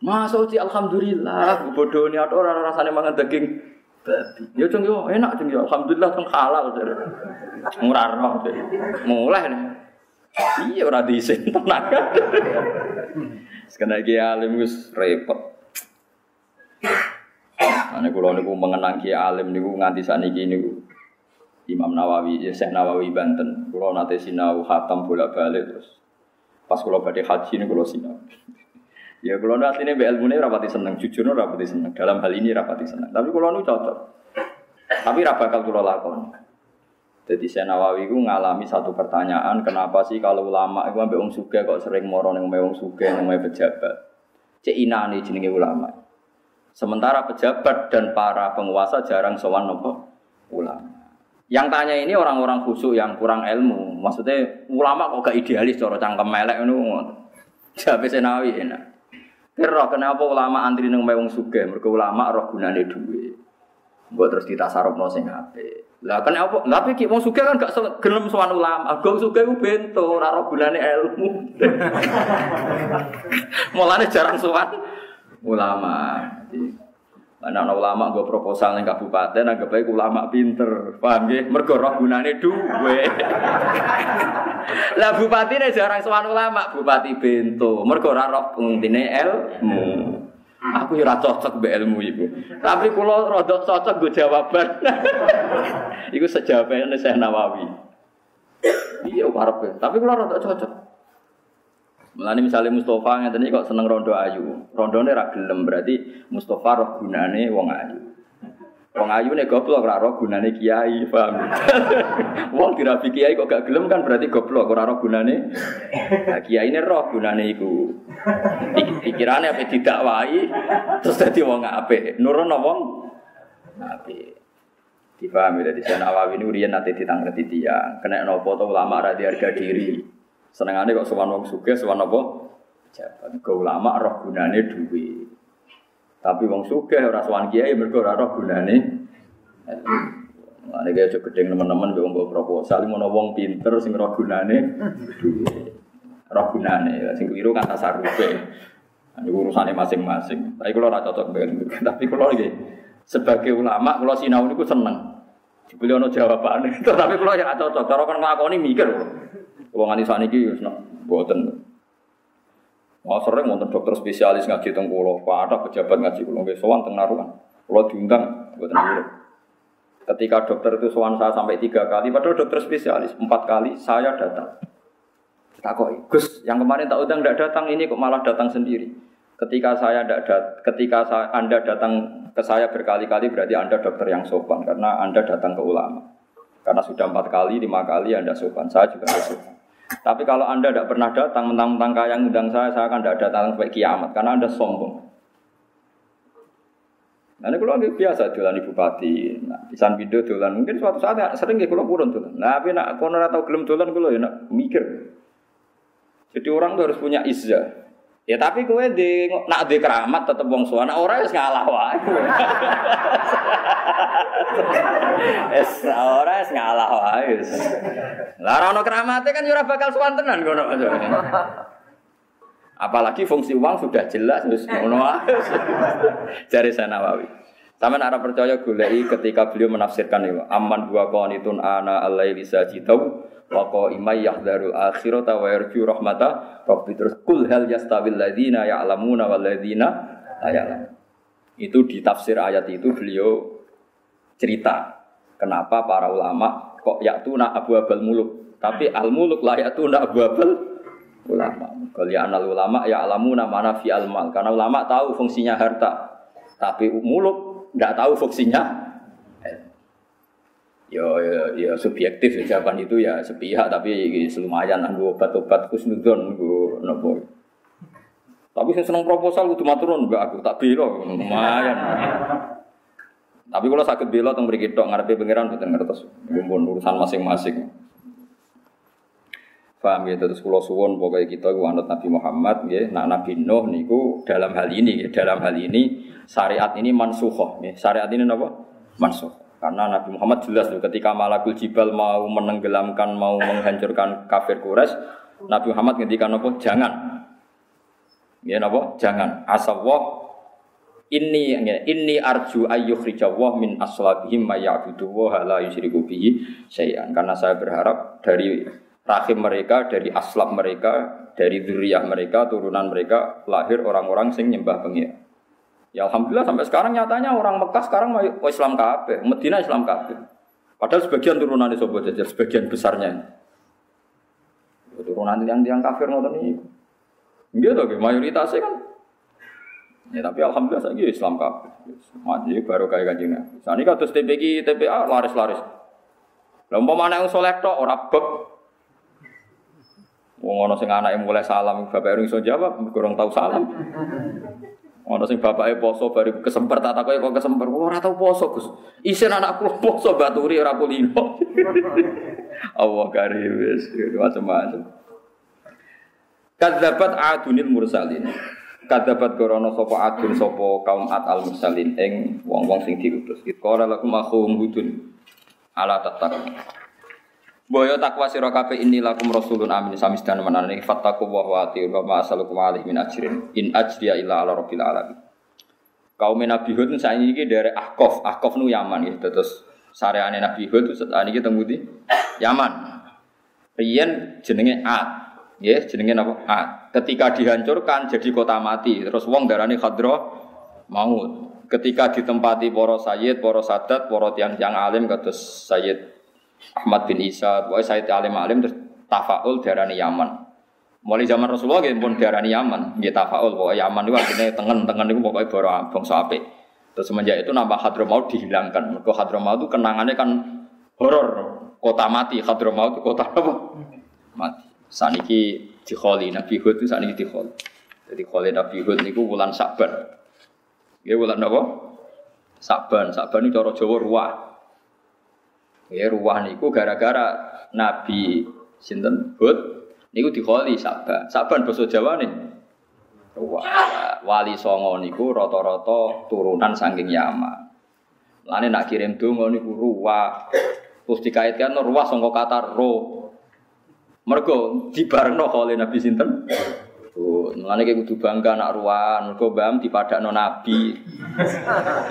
Masa uji alhamdulillah, bodoh ini ada orang rasanya mangan daging babi. Ya cung yo enak cung yo, alhamdulillah cung halal jadi. Murah roh. Mulai nih. Iya ora diisin tenang. Sekena iki alim wis repot. Ane kula niku mengenang Ki Alim niku nganti sakniki niku Imam Nawawi, ya Syekh Nawawi Banten. Kula nate sinau khatam bolak-balik terus. Pas kula badhe haji niku kula sinau. Ya kula nu asline mbek ilmune rapati seneng, jujur ora rapati seneng. Dalam hal ini rapati seneng. Tapi kula nu cocok. Tapi ra bakal kula lakoni. Jadi Syekh Nawawi ku ngalami satu pertanyaan, kenapa sih kalau ulama itu ambek wong sugih kok sering moro ning wong sugih ning pejabat. Cek inane jenenge ulama. Sementara pejabat dan para penguasa jarang sowan nopo ulama. Yang tanya ini orang-orang khusyuk yang kurang ilmu. Maksudnya ulama kok gak idealis cara cangkem melek ngono. Jabe senawi enak. Kira kenapa ulama antri nang wong sugih? Mergo ulama roh gunane duwe. Mbok terus ditasarupno sing apik. Lah kenapa? Lah iki wong sugih kan gak gelem sowan ulama. Gong sugih ku bento ora roh gunane ilmu. Mulane jarang sowan ulama. Mana ana ulama gue proposal ning kabupaten anggap baik ulama pinter. Paham nggih? Mergo roh gunane duwe. Lah bupatine jarang sowan ulama, bupati bento. Mergo ora roh pengintine ilmu. Aku ya cocok mbek ilmu iku. Tapi kula rada cocok gue jawaban. iku sejawabane Syekh Nawawi. Iya karepe, tapi kula rada cocok. Mulane misalnya Mustafa iki kok seneng rondo ayu. Rondone ra gelem berarti Mustafa roh gunane wong ayu. Wong ayu nek goblok ora roh gunane kiai, paham? wong dirabi kiai kok gak gelem kan berarti goblok ora roh gunane. Nah, kiai ini roh gunane iku. Pikirane apa didakwahi terus dadi wong apik. Nurono wong apik. Dipahami dari sana Nawawi ini urian nanti ditangkreti tiang. Kena nopo to ulama ra harga diri. Senengane kok sowan wong sugih, sowan apa? Jabat. Ke ulama roh gunane duwe. Tapi wong sugih ora sowan kiai mergo ora roh gunane. Mane kaya aja gedeng teman-teman mbek wong proposal ngono wong pinter sing roh gunane. Roh gunane sing keliru kan tasarufe. Ini urusannya masing-masing. Tapi kalau ora cocok dengan Tapi kalau lagi sebagai ulama, kalau sinau ini seneng. Dibeli ono jawaban. Tapi kalau ya cocok. Kalau kan ngelakoni mikir. Nganti saat ini, buatan. Wah sering wonten dokter spesialis ngaji teng kula, ada pejabat ngaji kula nggih sowan teng naruhan. Kula diundang buatan dulu. Ketika dokter itu sowan saya sampai tiga kali, padahal dokter spesialis empat kali saya datang. Tak kok, Gus, yang kemarin tak undang tidak datang ini kok malah datang sendiri. Ketika saya tidak dat, ketika saya, Anda datang ke saya berkali-kali berarti Anda dokter yang sopan karena Anda datang ke ulama. Karena sudah empat kali, lima kali Anda sopan, saya juga sopan. Tapi kalau Anda tidak pernah datang, mentang-mentang kaya ngundang saya, saya akan tidak datang sampai kiamat. Karena Anda sombong. Nah, ini kalau biasa dolan ibu bupati, nah, pisan video dolan mungkin suatu saat sering ya kalau purun dolan. Nah, tapi nak kono atau gelem dolan kalau ya nak mikir. Jadi orang tuh harus punya izah. Ya tapi kowe di nak di keramat tetep wong suwana ora wis ngalah wae. Es ora wis ngalah wae. Lah ora ono keramate kan ya ora bakal suwantenan ngono. Apalagi fungsi uang sudah jelas wis ngono wae. Jare Sanawawi. Sama arah percaya gulai ketika beliau menafsirkan itu. Aman dua qanitun ana al-laili sajidau wa qaimai yahdharul akhirata wa yarju rahmata rabbi terus kul hal yastawil ladzina ya'lamuna wal ladzina la ya'lamun. Itu di tafsir ayat itu beliau cerita kenapa para ulama kok yaktuna abu abal muluk tapi al muluk lah yaktuna abu abal ulama. Kalian al ulama ya alamuna mana fi al mal karena ulama tahu fungsinya harta tapi muluk nggak tahu fungsinya ya, ya, ya subjektif ya, jawaban itu ya sepihak tapi lumayan anggo obat-obat kusnudon nggo nopo. Tapi saya seneng proposal kudu maturun mbak aku tak belo lumayan. Tapi kalau sakit belo teng mriki tok ngarepe pangeran mboten ngertos. Mumpun urusan masing-masing. Paham ya, terus pulau suwon pokoknya kita ku anut Nabi Muhammad ya, nah Nabi Nuh niku dalam hal ini ya, dalam hal ini syariat ini mansuhoh ya. Syariat ini apa? Mansuh. Karena Nabi Muhammad jelas loh ketika Malakul Jibal mau menenggelamkan, mau menghancurkan kafir Quraisy, Nabi Muhammad ngendikan apa? Jangan. Ya napa? Jangan. Asawah ini ini arju ayyukhrijawah min aslabihim may ya'budu wa la yusyriku bihi syai'an. Karena saya berharap dari rahim mereka, dari aslab mereka, dari zuriyah mereka, turunan mereka lahir orang-orang sing nyembah pengira. Ya alhamdulillah sampai sekarang nyatanya orang Mekah sekarang Islam kabeh, Medina Islam kabeh. Padahal sebagian turunan sobat jajar, sebagian besarnya. Turunan yang tiang kafir ngoten ini. Gitu tuh, mayoritasnya kan. Ya tapi alhamdulillah saya Islam kabeh. Maju baru kayak kajian. Saat ini kados TPG, TPA laris-laris. Lomba mana yang soleh tok ora bek. Wong ana sing anake mulai salam, bapak iso jawab, kurang tahu salam. Ono sing bapake poso bari kesemper tak takoki kok kesemper. Ora tau poso, Gus. Isin anakku poso baturi ora kulino. Allah karim wis macam-macam. Kadzabat adunil mursalin. Kadzabat gorono sapa adun sapa kaum at al mursalin ing wong-wong sing diutus. Qala lakum akhum hudun ala tattaqun. Boyo takwa sira kabeh lakum rasulun amin samis dan manane fattaku wa wa ati wa ma asalukum alaihi min ajrin in ajriya illa ala rabbil alamin. Kaum Nabi Hud saiki iki dari Ahqaf, Ahqaf nu Yaman ya terus sareane Nabi Hud saat ini temu di Yaman. Riyen jenenge Ad. Ya, jenenge napa? Ad. Ketika dihancurkan jadi kota mati, terus wong darani Khadra maut. Ketika ditempati para sayyid, para sadat, para tiang-tiang alim kados Sayyid Ahmad bin Isa, pokoknya Said Alim Alim terus tafaul darani Yaman. Mulai zaman Rasulullah gitu pun darani Yaman, gitu tafaul pokoknya Yaman itu artinya tengen-tengen itu pokoknya baru bangsa ape. Terus semenjak itu nama Hadramaut dihilangkan. Mereka Hadramaut itu kenangannya kan horor, kota mati. Hadramaut itu kota apa? Mati. Saniki dikholi Nabi Hud itu saniki dikholi. Jadi kholi Nabi Hud itu bulan Saban. Ya bulan apa? Saban. Saban itu cara Jawa ruah. Ya ruwah niku gara-gara Nabi sinten Hud niku dikholi Saban. Saban basa Jawa nih. Ruwah. Wali Songo niku rata-rata turunan saking Yaman. Lane nak kirim donga niku ruwah. Terus dikaitkan ruwah sangka kata ro. Mergo dibarengno kholi Nabi sinten? Oh, mulane ki kudu bangga nak ruwan, mergo mbam dipadakno nabi.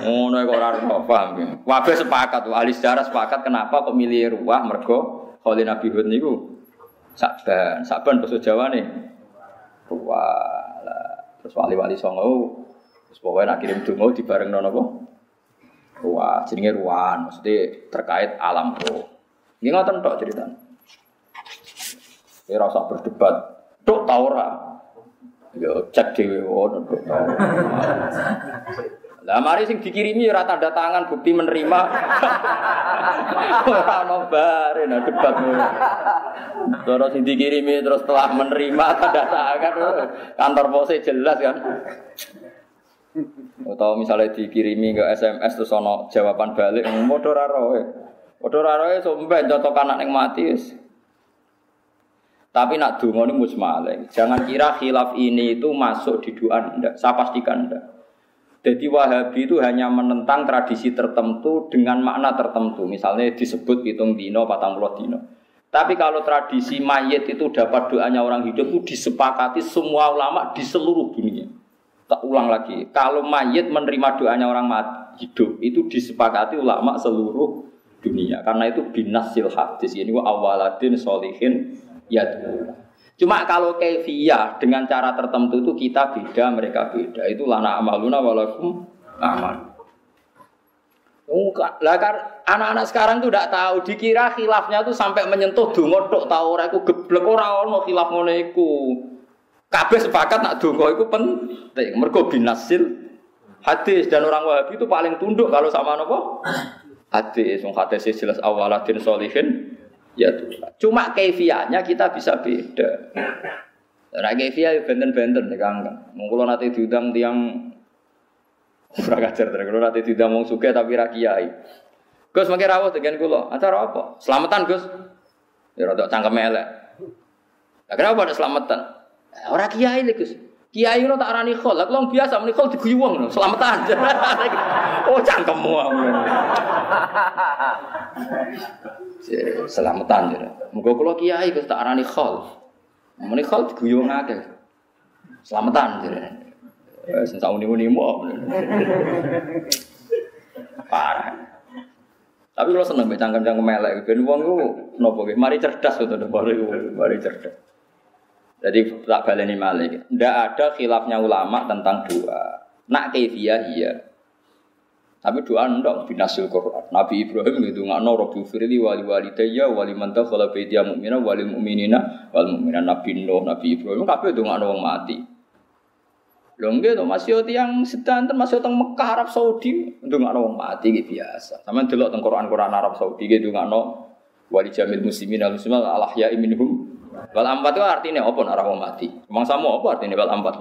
Ngono kok ora paham ya. Kabeh sepakat, ahli sejarah sepakat kenapa kok milih ruwah mergo Khalil Nabi Hud niku Saban, Saban basa Jawa nih. Ruwah. Terus wali-wali songo terus pokoknya nak kirim donga dibarengno napa? Ruwah, jenenge ruwan, maksudnya terkait alam roh. Ini ngoten tok ceritanya. Ya rasa berdebat. Tok ta ora? Yo cek dhewe ngono tok. Lah mari sing dikirimi ora tanda tangan bukti menerima. Ora ono bare nah debat. Terus sing dikirimi terus telah menerima tanda tangan kantor pose jelas kan. Atau misalnya dikirimi ke SMS terus ono jawaban balik roe. Modho ora roe somben contoh anak ning mati wis. Tapi nak donga ini musmaleh. Jangan kira khilaf ini itu masuk di doa Anda. Saya pastikan Anda. Jadi Wahabi itu hanya menentang tradisi tertentu dengan makna tertentu. Misalnya disebut hitung dino, patang puluh dino. Tapi kalau tradisi mayit itu dapat doanya orang hidup itu disepakati semua ulama di seluruh dunia. Tak ulang lagi. Kalau mayit menerima doanya orang mati, hidup itu disepakati ulama seluruh dunia. Karena itu binasil hadis. Ini wa awaladin solihin ya Cuma kalau kefiah dengan cara tertentu itu kita beda, mereka beda. Itu lana amaluna walakum amal. Lah kan anak-anak sekarang tuh tidak tahu, dikira khilafnya tuh sampai menyentuh dungo tok tahu ora iku geblek ora ono khilaf ngono iku. Kabeh sepakat nak donga iku penting. Mergo binasil hadis dan orang Wahabi itu paling tunduk kalau sama nopo? Hadis. Wong hadis jelas awaladin solihin ya tuh. Cuma kaifiahnya kita bisa beda. Nah, kaifiah benten-benten ya Kang. Mungkin nanti diundang tiang kurang ajar terus kalau nanti tidak mau suka tapi rakyai. Gus makin rawat dengan kulo. Acara apa? Selamatan Gus. Ya rada cangkem elek. Lah kenapa ada selamatan? Orang kiai lho Gus. Kiai lo tak arani khol, lah kalau biasa muni khol diguyu wong selamatan. oh cangkemmu. selamatan ya. Muga kula kiai Gus tak arani khol. Muni khol diguyu wong akeh. Selamatan ya. Sing sak uni-uni Parah. Tapi kalau seneng cangkem-cangkem melek, ben wong ku napa Mari cerdas to, mari cerdas. Jadi tak baleni malik. Tidak ada khilafnya ulama tentang doa. Nak kefiah iya. Tapi doa ndak binasil Quran. Nabi Ibrahim itu nggak no Robbi Firli wali wali daya wali mantah kalau bedia mukmina wali mukminina wal mukminan Nabi Nuh Nabi Ibrahim kabeh itu nggak no mati. Lho to masih yang sedanten masih teng Mekah Arab Saudi ndongakno wong mati iki biasa. Sampeyan delok teng Quran-Quran Arab Saudi iki ndongakno wali jamil muslimin al muslimin al ahya minhum Wal ampat itu artinya apa nak orang mati? Emang sama apa artinya wal ampat?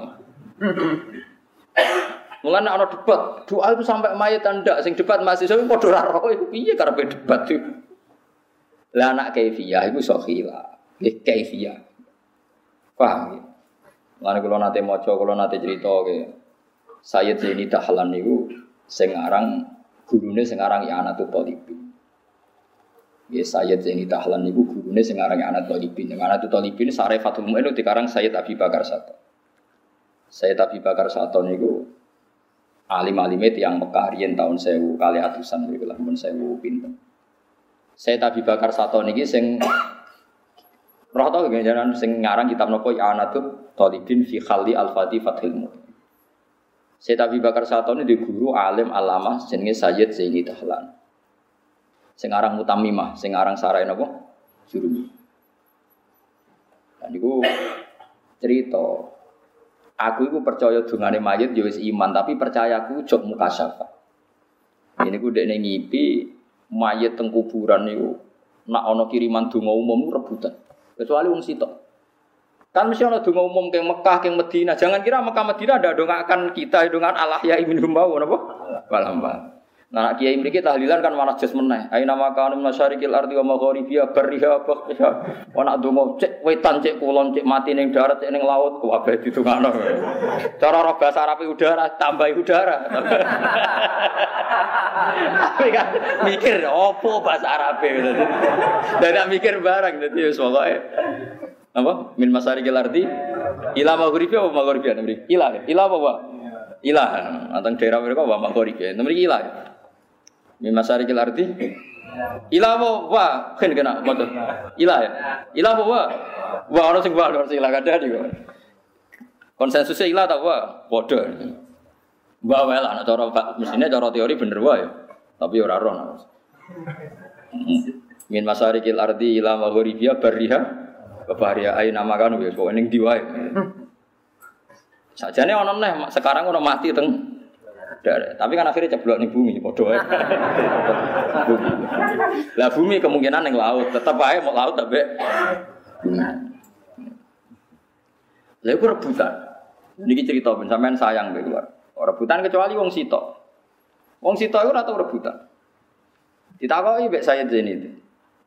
Mulai nak ada debat, doa itu sampai mayat anda, sing debat masih tapi podo raro itu piye karena debat itu. Lah anak kaifiyah itu sokhila, nggih kaifiyah. Paham ya? Mulane kula nate maca, kula nate cerita ke Sayyid Zaini Dahlan aran gurune sing aran ya anak tuh Ya Sayyid Zaini Tahlan niku gurune sing arange anak Talibin. Yang anak Talibin sare Fatul Mu'in dikarang Sayyid Abi Bakar Sato. Sayyid Abi Bakar Sato niku alim-alime yang Mekah tahun 1000 kali atusan niku lah mun 1000 pinten. Sayyid Abi Bakar Sato niki sing roh tau ganjaran sing ngarang kitab napa ya tuh Talibin fi Khalli Al-Fati Fathil Mu'in. Sayyid Abi Bakar Sato ini di guru alim alamah jenenge Sayyid Zaini Tahlan. Sing aran mutamimah, sing aran sarai napa? Jurumi. Dan niku cerita aku itu percaya dungane mayit ya wis iman tapi percaya aku jok syafa. Ini ku dekne ngipi mayit teng kuburan niku nak ana kiriman donga umum rebutan. Kecuali wong sitok. Kan mesti ana donga umum ke Mekah, ke Medina. Jangan kira Mekah Medina ada dongakan kita, dongan Allah ya ibnu mau napa? Walhamdulillah. Nah, kiai mriki tahlilan kan malah jas meneh. Aina makanu masyarikil ardi wa magharibiha barriha baqiha. Wa donga cek wetan cek kulon cek mati ning darat cek ning laut kabeh ditungakno. Cara roh bahasa udara tambah udara. Tapi kan mikir opo bahasa Arab gitu. Dan nak mikir barang dadi wis pokoke apa min masyarikil ardi ila magharibiha wa magharibiha mriki. Ila ila apa? Ilah, anteng daerah mereka wa magharibiha. Mriki ilah. Min arti. Ilah apa? Wah, kan kena motor. Ilah ya. Ilah apa? Wah. Wah, orang sing wah, orang sing ilah kada di. Konsensusnya ilah tak wah, bodoh. Wah, well, anak cara mestinya cara teori bener ya. Tapi ora roh. Min masarikil arti ila maghribiya barriha babaria aina makanu wis kok ning diwae. Sajane ana neh sekarang ora mati teng tapi kan akhirnya ceblok nih bumi, bodoh ya. bumi. Lah bumi kemungkinan yang laut, tetap aja mau laut tapi bumi. Lah itu rebutan. Ini cerita ben sampean sayang be keluar. Rebutan kecuali wong sito. Wong sito itu atau rebutan. Ditakoki mbek saya jeni itu.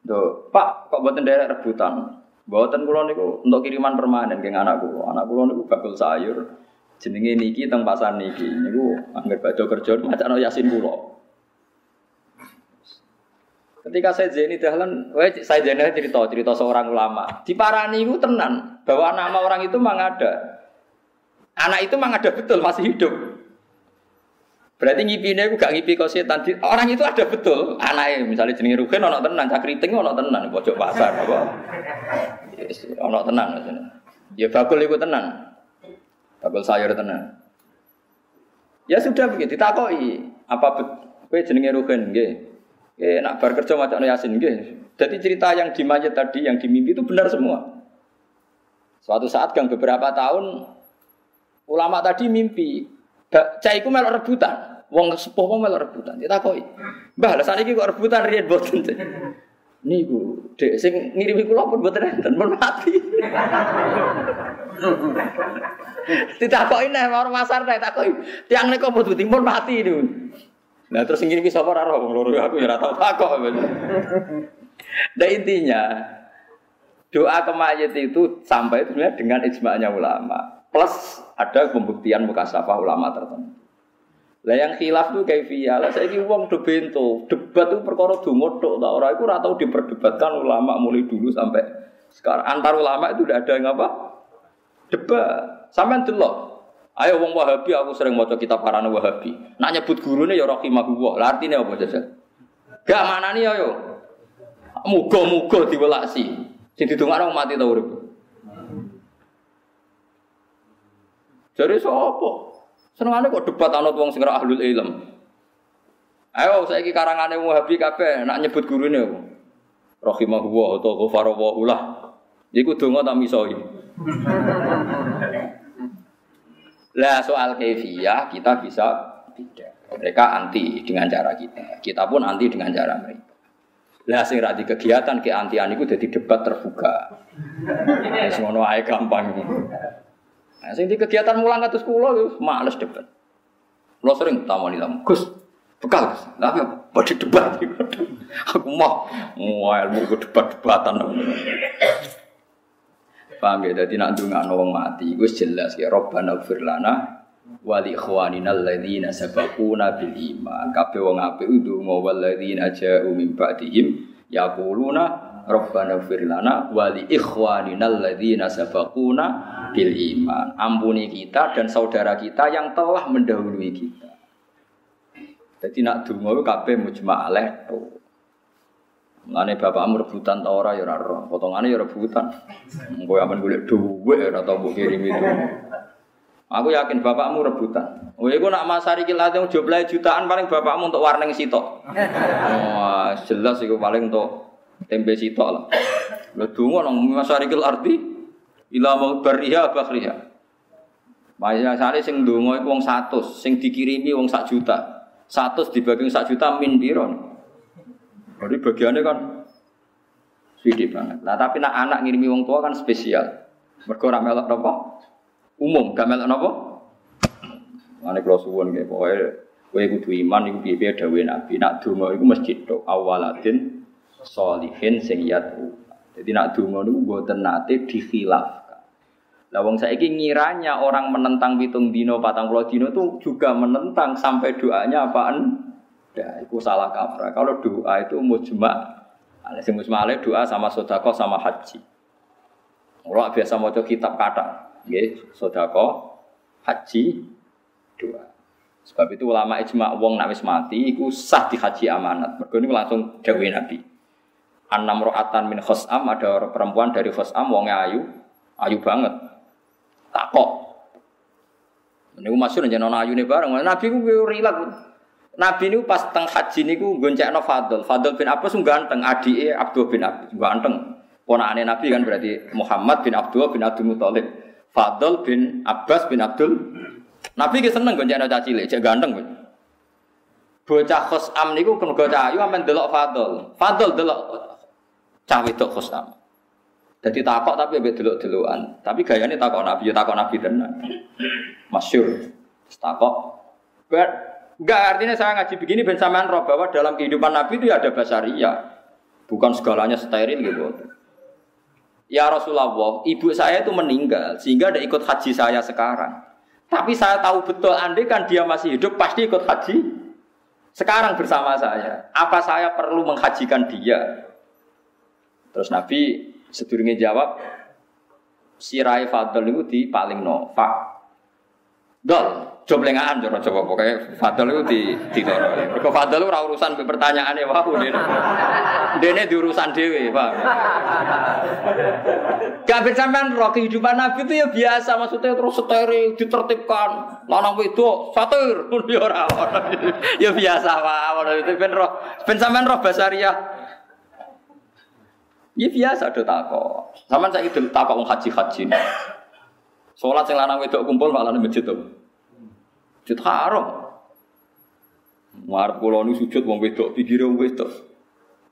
Duh, Pak, kok buatan daerah rebutan? Buatan kula niku untuk kiriman permanen geng anak kula. Anak kula niku bakul sayur. Jenenge niki teng pasar niki. Niku angger badhe kerja macakno Yasin kula. Ketika saya Zaini Dahlan, saya Zaini cerita cerita seorang ulama. Di Parani itu tenan bahwa nama orang itu memang ada. Anak itu memang ada betul masih hidup. Berarti ngipine aku gak ngipi kau setan. Orang itu ada betul. Anaknya misalnya jenis Rugen ono tenan, cakriting ono tenan, pojok pasar apa. Yes, ono tenan Ya bakul itu tenan. Bakul sayur tenan. Ya sudah begitu, ditakoi. Apa kowe jenenge Rugen nggih? Eh, nak bar kerja macam Yasin gitu. Jadi cerita yang di mayat tadi, yang di mimpi itu benar semua. Suatu saat gang beberapa tahun ulama tadi mimpi, cah iku melok rebutan. Wong sepuh melok rebutan. Ditakoki. Mbah, lha saniki kok rebutan riyen boten. Niku, Dek sing ngirimi kula pun mboten enten, pun mati. Ditakoki nek orang pasar nek takoki, tiang niku pun pun mati niku. Nah terus ini bisa apa raro wong loro aku ya ora tau takok. Nah intinya doa ke mayat itu sampai itu dengan ijma'nya ulama. Plus ada pembuktian mukasafah ulama tertentu. Lah yang khilaf kayak via lah saya uang do bento debat tuh perkara dungo tok ta ora iku ora tau diperdebatkan ulama mulai dulu sampai sekarang antar ulama itu udah ada yang apa debat sampean delok Ayo wong Wahabi aku sering maca kitab karana Wahabi. Nak nyebut gurune ya rahimahullah. Lah artine apa jajal? Gak manani ayo. Muga-muga diwelasi. Sing didongakno mati ta urip. Jadi sapa? Senengane kok debat anut wong sing ahlul ilm. Ayo saiki karangane Wahabi kabeh nak nyebut gurune apa? Rahimahullah atau ghafarallahu lah. Iku donga ta misoi. Lah soal kefiah kita bisa beda. Mereka anti dengan cara kita. Kita pun anti dengan cara mereka. Lah sing di kegiatan keantian itu jadi debat terbuka. Wis ngono ae gampang. Nah, sing kegiatan mulang kados kula males debat. Lo sering tamani tamu. Gus, bekal Gus. Apa? Badi debat. Aku mau mau ilmu debat-debatan. Paham ya? Jadi nak ndongakno wong mati iku jelas ya Rabbana ighfir lana wa li ikhwanina alladziina sabaquna bil iman. Kabeh wong apik ndonga wal ladzina ja'u min ba'dihim yaquluna Rabbana ighfir lana wa li ikhwanina alladziina sabaquna bil iman. Ampuni kita dan saudara kita yang telah mendahului kita. Jadi nak donga kabeh mujma' alaih tuh. Mulane bapakmu rebutan ta ora ya ora roh. Potongane ya rebutan. Engko aman golek dhuwit ora tau mbok kirim itu. Aku yakin bapakmu rebutan. Oh iku nak masari ki late jumlahe jutaan paling bapakmu untuk warning sitok. Wah, jelas iku paling untuk tempe sitok lah. Lha donga nang masari ki arti ila mau bariha bakhriha. Maya sare sing donga iku wong 100, sing dikirimi wong sak juta. 100 dibagi sak juta min piro? Jadi bagiannya kan sedih banget. Nah tapi nak anak ngirimi wong tua kan spesial. Mergo ora melok? Umum, gak melok napa? Mane kula suwun nggih pokoke kowe kudu iman iku piye-piye Nabi. Nak donga iku masjid tok awaladin sholihin sing yatu. Jadi nak donga niku mboten nate dikhilafkan. Lah wong saiki ngiranya orang menentang pitung dino, patang puluh dino itu juga menentang sampai doanya apaan? Ya, itu salah kaprah. Kalau doa itu mujma. Sing mujma doa sama sodako sama haji. Orang biasa mau kitab kata, ya, sodako, haji, doa. Sebab itu ulama ijma wong nak mati iku sah di haji amanat. Mergo ini langsung dawuh Nabi. Anam ro'atan min khosam ada perempuan dari khosam wongnya ayu, ayu banget. Takok. Ini masyhur jeneng ayu nih bareng. Nabi ku rilak. Nabi ini pas teng haji niku goncekno Fadl. Fadl bin Abbas ganteng, adike Abdul bin Abbas ganteng. Ponakane Nabi kan berarti Muhammad bin Abdul bin Abdul Muthalib. Fadl bin Abbas bin Abdul. Nabi ki seneng goncekno cah cilik, cek ganteng. Bocah Khosam niku mergo cah ayu amen delok Fadl. Fadl delok cah wedok Khosam. Jadi takok tapi ambek delok-delokan. Tapi gayane takok Nabi, ya takok Nabi tenan. Masyur. Takok. Enggak artinya saya ngaji begini ben sampean roh bahwa dalam kehidupan Nabi itu ya ada basaria. Bukan segalanya steril gitu. Ya Rasulullah, ibu saya itu meninggal sehingga tidak ikut haji saya sekarang. Tapi saya tahu betul andai kan dia masih hidup pasti ikut haji sekarang bersama saya. Apa saya perlu menghajikan dia? Terus Nabi sedurunge jawab, sirai fadl itu paling no, Pak. Dol, joblengaan coba coba pokoknya Fadl itu di di toro. Mergo Fadl ora urusan pertanyaan ya wah dene. Dene di urusan dhewe, Pak. Kabeh sampean roh kehidupan Nabi itu ya biasa maksudnya terus steril ditertibkan. Lanang wedok satir ya ora Ya biasa Pak. Itu ben roh ben sampean roh basaria. Ya biasa do takok. Sampeyan saiki takok wong haji-haji. Sholat sing lanang wedok kumpul malah di masjid tuh. Masjid haram. Marep kula nu sujud wong wedok, pikire wong wedok.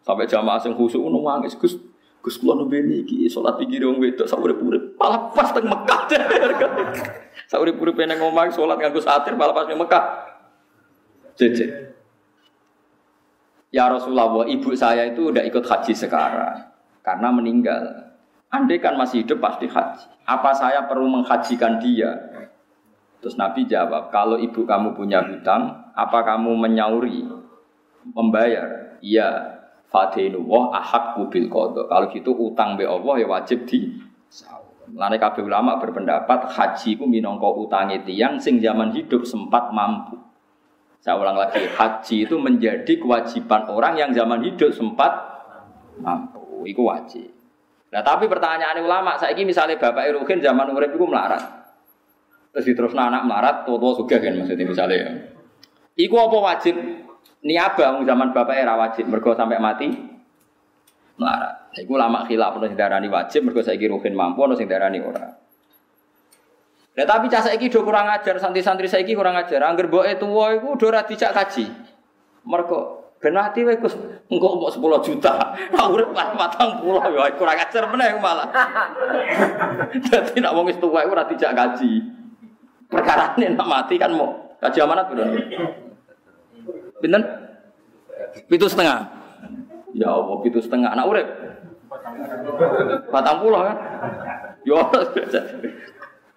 Sampai jamaah sing khusuk ngono nangis, Gus. Gus kula nembe niki salat pikire wong wedok sak urip-urip malah pas teng Mekah. sak urip-urip nang omah salat nganggo satir malah pas nang Mekah. Jeje. Ya Rasulullah, ibu saya itu udah ikut haji sekarang karena meninggal. Andai kan masih hidup pasti haji. Apa saya perlu menghajikan dia? Terus Nabi jawab, kalau ibu kamu punya hutang, apa kamu menyauri, membayar? Iya, fadenu wah ahak kubil kodok. Kalau gitu utang be Allah ya wajib di Lain kabeh ulama berpendapat haji ku minangka utange tiang sing zaman hidup sempat mampu. Saya ulang lagi, haji itu menjadi kewajiban orang yang zaman hidup sempat mampu. Itu wajib. Nah tapi pertanyaan ulama, saya ini misalnya bapak Iruhin zaman urip itu melarat, terus terus anak melarat, tua juga kan maksudnya misalnya ya. Iku apa wajib? Niaba zaman bapak era wajib, mergo sampai mati melarat. Iku lama khilaf ono sing darani wajib, mergo saiki Ruhin mampu, ono sing darani ora. Nah tapi cah saiki do kurang ajar, santri-santri saiki kurang ajar. Angger mboke tuwa iku do ora kaji. Mergo Ben mati wae Gus, engko mbok 10 juta. Ora urip patang puluh ya kurang ajar meneh malah. Dadi nek wong wis tuwa ora dijak gaji. Perkara nek mati kan mau gaji amanat piro? Pinten? Pitu setengah. Ya Allah, pitu setengah anak urip. Patang puluh kan? Ya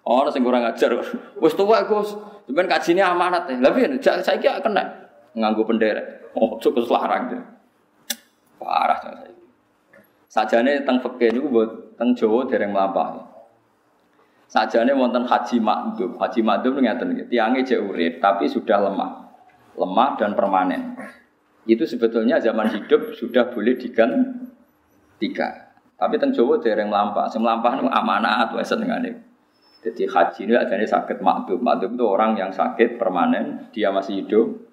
Oh, sing kurang ajar. Wis tuwa Gus, sampean kajine amanat. Lah piye? Saiki kena nganggo penderek. Oh, cukup selarang deh. Parah saya. Sajane teng fikih niku buat teng Jawa dereng mlampah. Sajane wonten haji makdum. Haji makdum ngeten iki, tiange jek urip tapi sudah lemah. Lemah dan permanen. Itu sebetulnya zaman hidup sudah boleh digantikan. Tapi teng Jawa dereng mlampah. Sing mlampah niku amanah atau senengane. Jadi haji ini adanya sakit makdum. Makdum itu orang yang sakit permanen, dia masih hidup,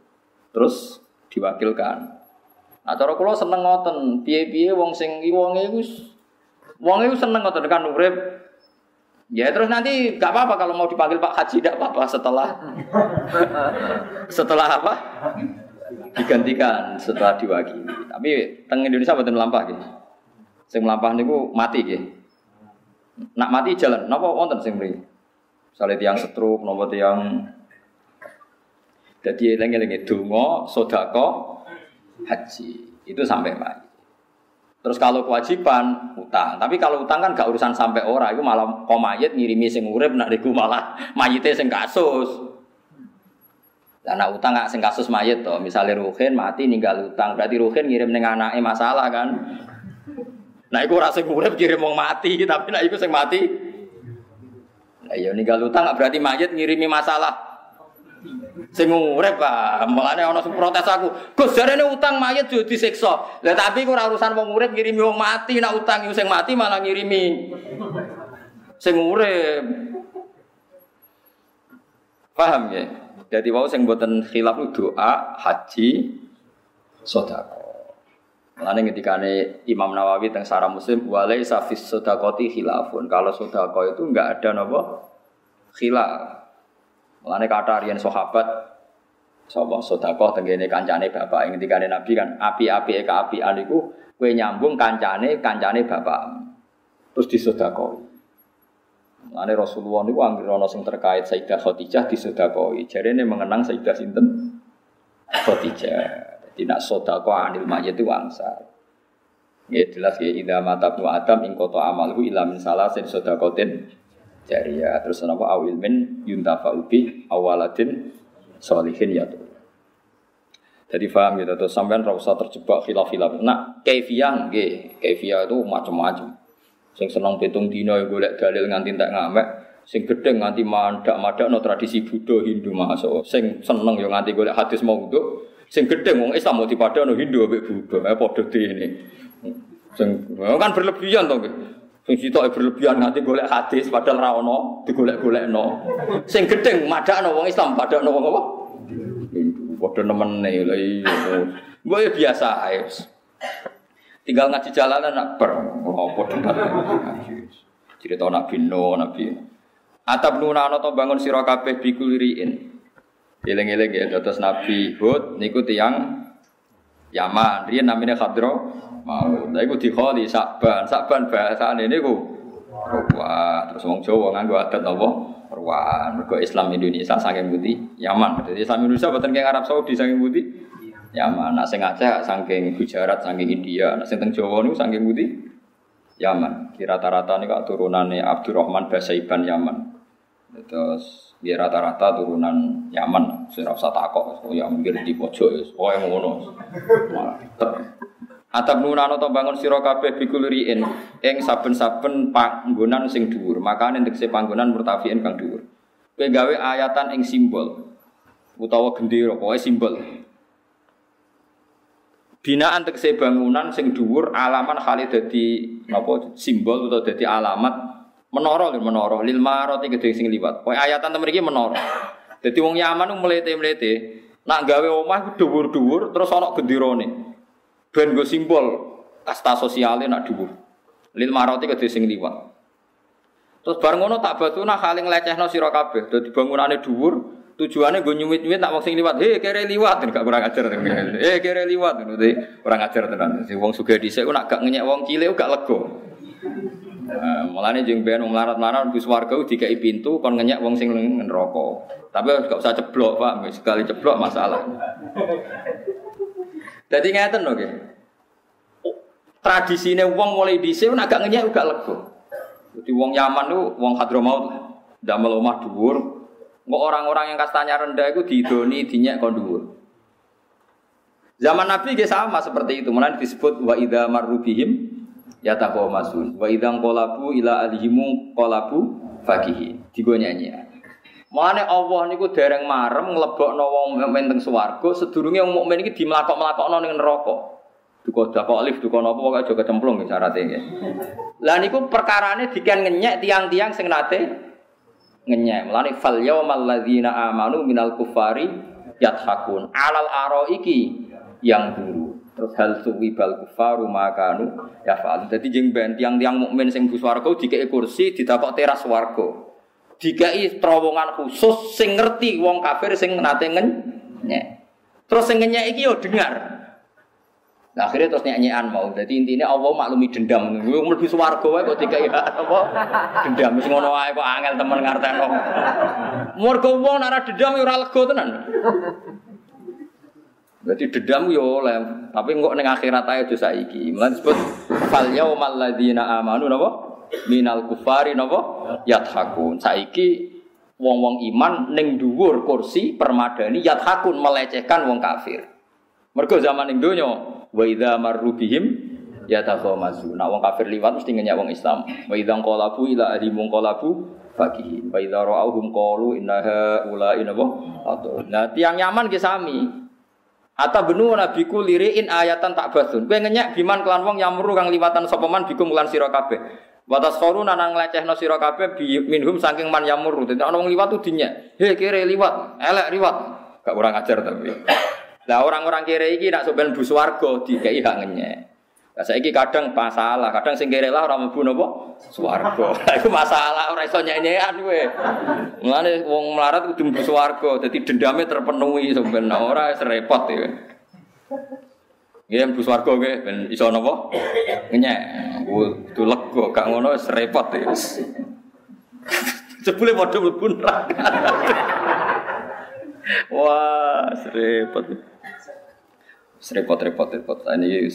terus diwakilkan. Nah cara kula seneng ngoten, piye-piye wong sing wonge iku wong iku seneng ngoten kan urip. Ya terus nanti gak apa-apa kalau mau dipanggil Pak Haji tidak apa-apa setelah setelah apa? Digantikan setelah diwakili. Tapi teng Indonesia mboten melampah gitu. Sing melampah niku mati gitu. Nak mati jalan, napa wonten sing mriki? Misalnya tiang stroke, napa tiang jadi lengi-lengi dungo, sodako, haji itu sampai mati. Terus kalau kewajiban utang, tapi kalau utang kan gak urusan sampai ora, itu malah komayit ngirimi sing urip, nak diku malah mayite sing kasus. Karena utang gak sing kasus mayit toh, misalnya Ruhin mati ninggal utang, berarti Ruhin ngirim neng anaknya masalah kan? Nah, itu rasa urip kirim mau mati, tapi nah itu sing mati. Nah, iya ninggal utang gak berarti mayit ngirimi masalah sing urip Pak. Mulane ana sing protes aku. Gus jarene utang mayit yo disiksa. Lah tapi ora urusan wong urip ngirimi wong mati, nak utang sing mati malah ngirimi sing urip. Paham ya? Jadi wau sing mboten khilaf doa, haji, sedekah. Mulane ketikane Imam Nawawi teng Sarah Muslim walai safis sedekati khilafun. Kalau sedekah itu enggak ada napa khilaf. Mulane kata riyen sahabat sapa sedekah tenggene kancane bapak ing dikane Nabi kan api-api eka api iku kowe nyambung kancane kancane bapak. Terus disedekahi. Mulane Rasulullah niku anggere ana sing terkait Sayyidah Khadijah disedekahi. Jarene mengenang Sayyidah sinten? Khadijah. Jadi nak sedekah anil mayit itu wangsa. Ya jelas ya idza mata ibnu adam ing qata amalhu ila min salasin sedaqatin jariyah. Terus napa awil min yuntafa ubi awaladin solihin ya tuh. Jadi paham gitu terus sampean ora usah terjebak khilaf-khilaf. Nah, kaifiyah nggih, kaifiyah itu macam-macam. Sing seneng pitung dina ya golek dalil nganti tak ngamek, sing gedeng nganti mandak-mandak no tradisi Buddha Hindu masuk. Sing seneng yo nganti golek hadis maudhu, sing gedeng wong Islam mau dipadano Hindu mbek Buddha, eh padha ini. Sing kan berlebihan to nggih. Sing sitok berlebihan nganti golek hadis padahal ra ono, digolek-golekno. Sing gedeng madakno wong Islam padakno wong apa? Hindu. Padha nemene lha iya. Gue ya biasa ae. Tinggal ngaji jalanan nak ber apa debat. Cerita Nabi Nuh, Nabi Atap nunana to bangun sira kabeh bikuliriin. Eling-eling ya terus Nabi Hud niku tiyang Yaman, riyen namanya Khadro mau. Lah iku dikholi Sakban. Sakban bahasane niku Ruwa. Terus wong Jawa nganggo adat apa? Ruwa. Mergo Islam Indonesia saking budi Yaman. Jadi Islam Indonesia boten kaya Arab Saudi saking budi Yaman. Nak sing Aceh saking Gujarat saking India. Nak sing teng Jawa niku saking budi Yaman. Kira rata-rata niku turunane Abdurrahman Basaiban Yaman. Terus dia rata-rata turunan Yaman, saya rasa takok, oh ya mungkin di pojok, oh yang ngono. Atap nunano to bangun sira kabeh bikulriin ing saben-saben panggonan sing dhuwur. Makane tegese panggonan murtafiin kang dhuwur. Kowe gawe ayatan ing simbol utawa gendera, pokoke simbol. Binaan tegese bangunan sing dhuwur alaman khali dadi napa simbol utawa dadi alamat menara lho menara lil marati gedhe sing liwat. Pokoke ayatan temen iki menara. Dadi wong Yaman mlete-mlete nak gawe omah dhuwur-dhuwur terus ana genderane. Ben go simbol kasta sosialnya nak dhuwur. Lil maroti ke sing liwat. Terus bareng ngono tak batuna kaling lecehno sira kabeh. Dadi bangunane dhuwur, tujuannya gue nyumit-nyumit nak wong sing liwat. Hei kere liwat, gak kurang ajar. Hei kere liwat, ngono kurang ajar tenan. Si wong sugih dhisik ku nak gak ngenyek wong cilik gak lega. Nah, mulane jeung ben wong larat-larat bus warga dikai pintu kon ngenyek wong sing neraka. Tapi gak usah ceblok, Pak. Sekali ceblok masalah. Jadi ngeten loh, tradisinya uang mulai dhisik agak ngenyek agak lego. Jadi uang Yaman tuh uang Hadramaut damel omah dhuwur. Kok orang-orang yang kastanya rendah itu didoni dinyak kon. Zaman Nabi juga sama seperti itu. Mulai disebut wa idza marrubihim yataqamasun. Wa idza qolabu ila alihimu qolabu fakihi. Digo nyanyi. Mane Allah niku dereng marem nglebokno wong mukmin teng swarga, sedurunge wong mukmin iki dimlakok-mlakokno ning neraka. Duka dakok alif, duka napa pokoke aja kecemplung nggih syaraté nggih. Lah niku perkarane diken ngenyek tiang-tiang sing nate ngenyek. Mulane fal yaumal ladzina amanu minal kufari yathakun alal iki yang dulu. Terus hal suwibal kufaru makanu ya fa'al. Dadi jeng ben tiang-tiang mukmin sing bu swarga dikeki kursi ditakok teras swarga dikai terowongan khusus sing ngerti wong kafir sing nate ngenyek. Terus sing ngenyek iki yo dengar. Nah, akhirnya terus nyanyian mau. Jadi intinya Allah maklumi dendam. Gue mlebu swarga wae kok dikai apa? Dendam wis ngono wae kok angel temen ngarteno. Mergo wong nek dendam yo ora lega tenan. Berarti dendam yo oleh, tapi kok ning akhirat ae aja saiki. Mulane disebut fal yaumal ladzina amanu napa? Minal kufari napa yathakun saiki wong-wong iman ning dhuwur kursi permadani yathakun melecehkan wong kafir. Mergo zaman ning donya wa idza marru bihim yatakhamazu nak wong kafir liwat mesti ngenyak wong Islam. Wa idza qalabu ila ahlimum qalabu fakihi wa idza ra'awhum qalu innaha ula'i napa nah tiang nyaman ki sami. Ata benu nabiku liriin ayatan tak basun. Kue ngenyak biman kelan wong yamru kang liwatan sopeman bikum lan kabeh. Watas koru nanang lecehno sira kabeh minhum saking man yamur. Dadi ana wong liwat tuh dinya. He kere liwat, elek liwat. Gak kurang ajar tapi. Lah orang-orang kere iki nak soben bu swarga dikei hak ngenyek. Lah saiki kadang masalah, kadang sing kere lah ora mlebu napa? Swarga. Iku masalah ora iso nyenyekan kowe. Mulane wong melarat kudu mlebu swarga, dadi dendame terpenuhi sampean ora repot ya. Nggih bus warga nggih ben iso napa? Ngenyek. Kudu lega gak ngono wis repot ya. Jebule padha mlebu neraka. Wah, repot. Repot repot repot. Ini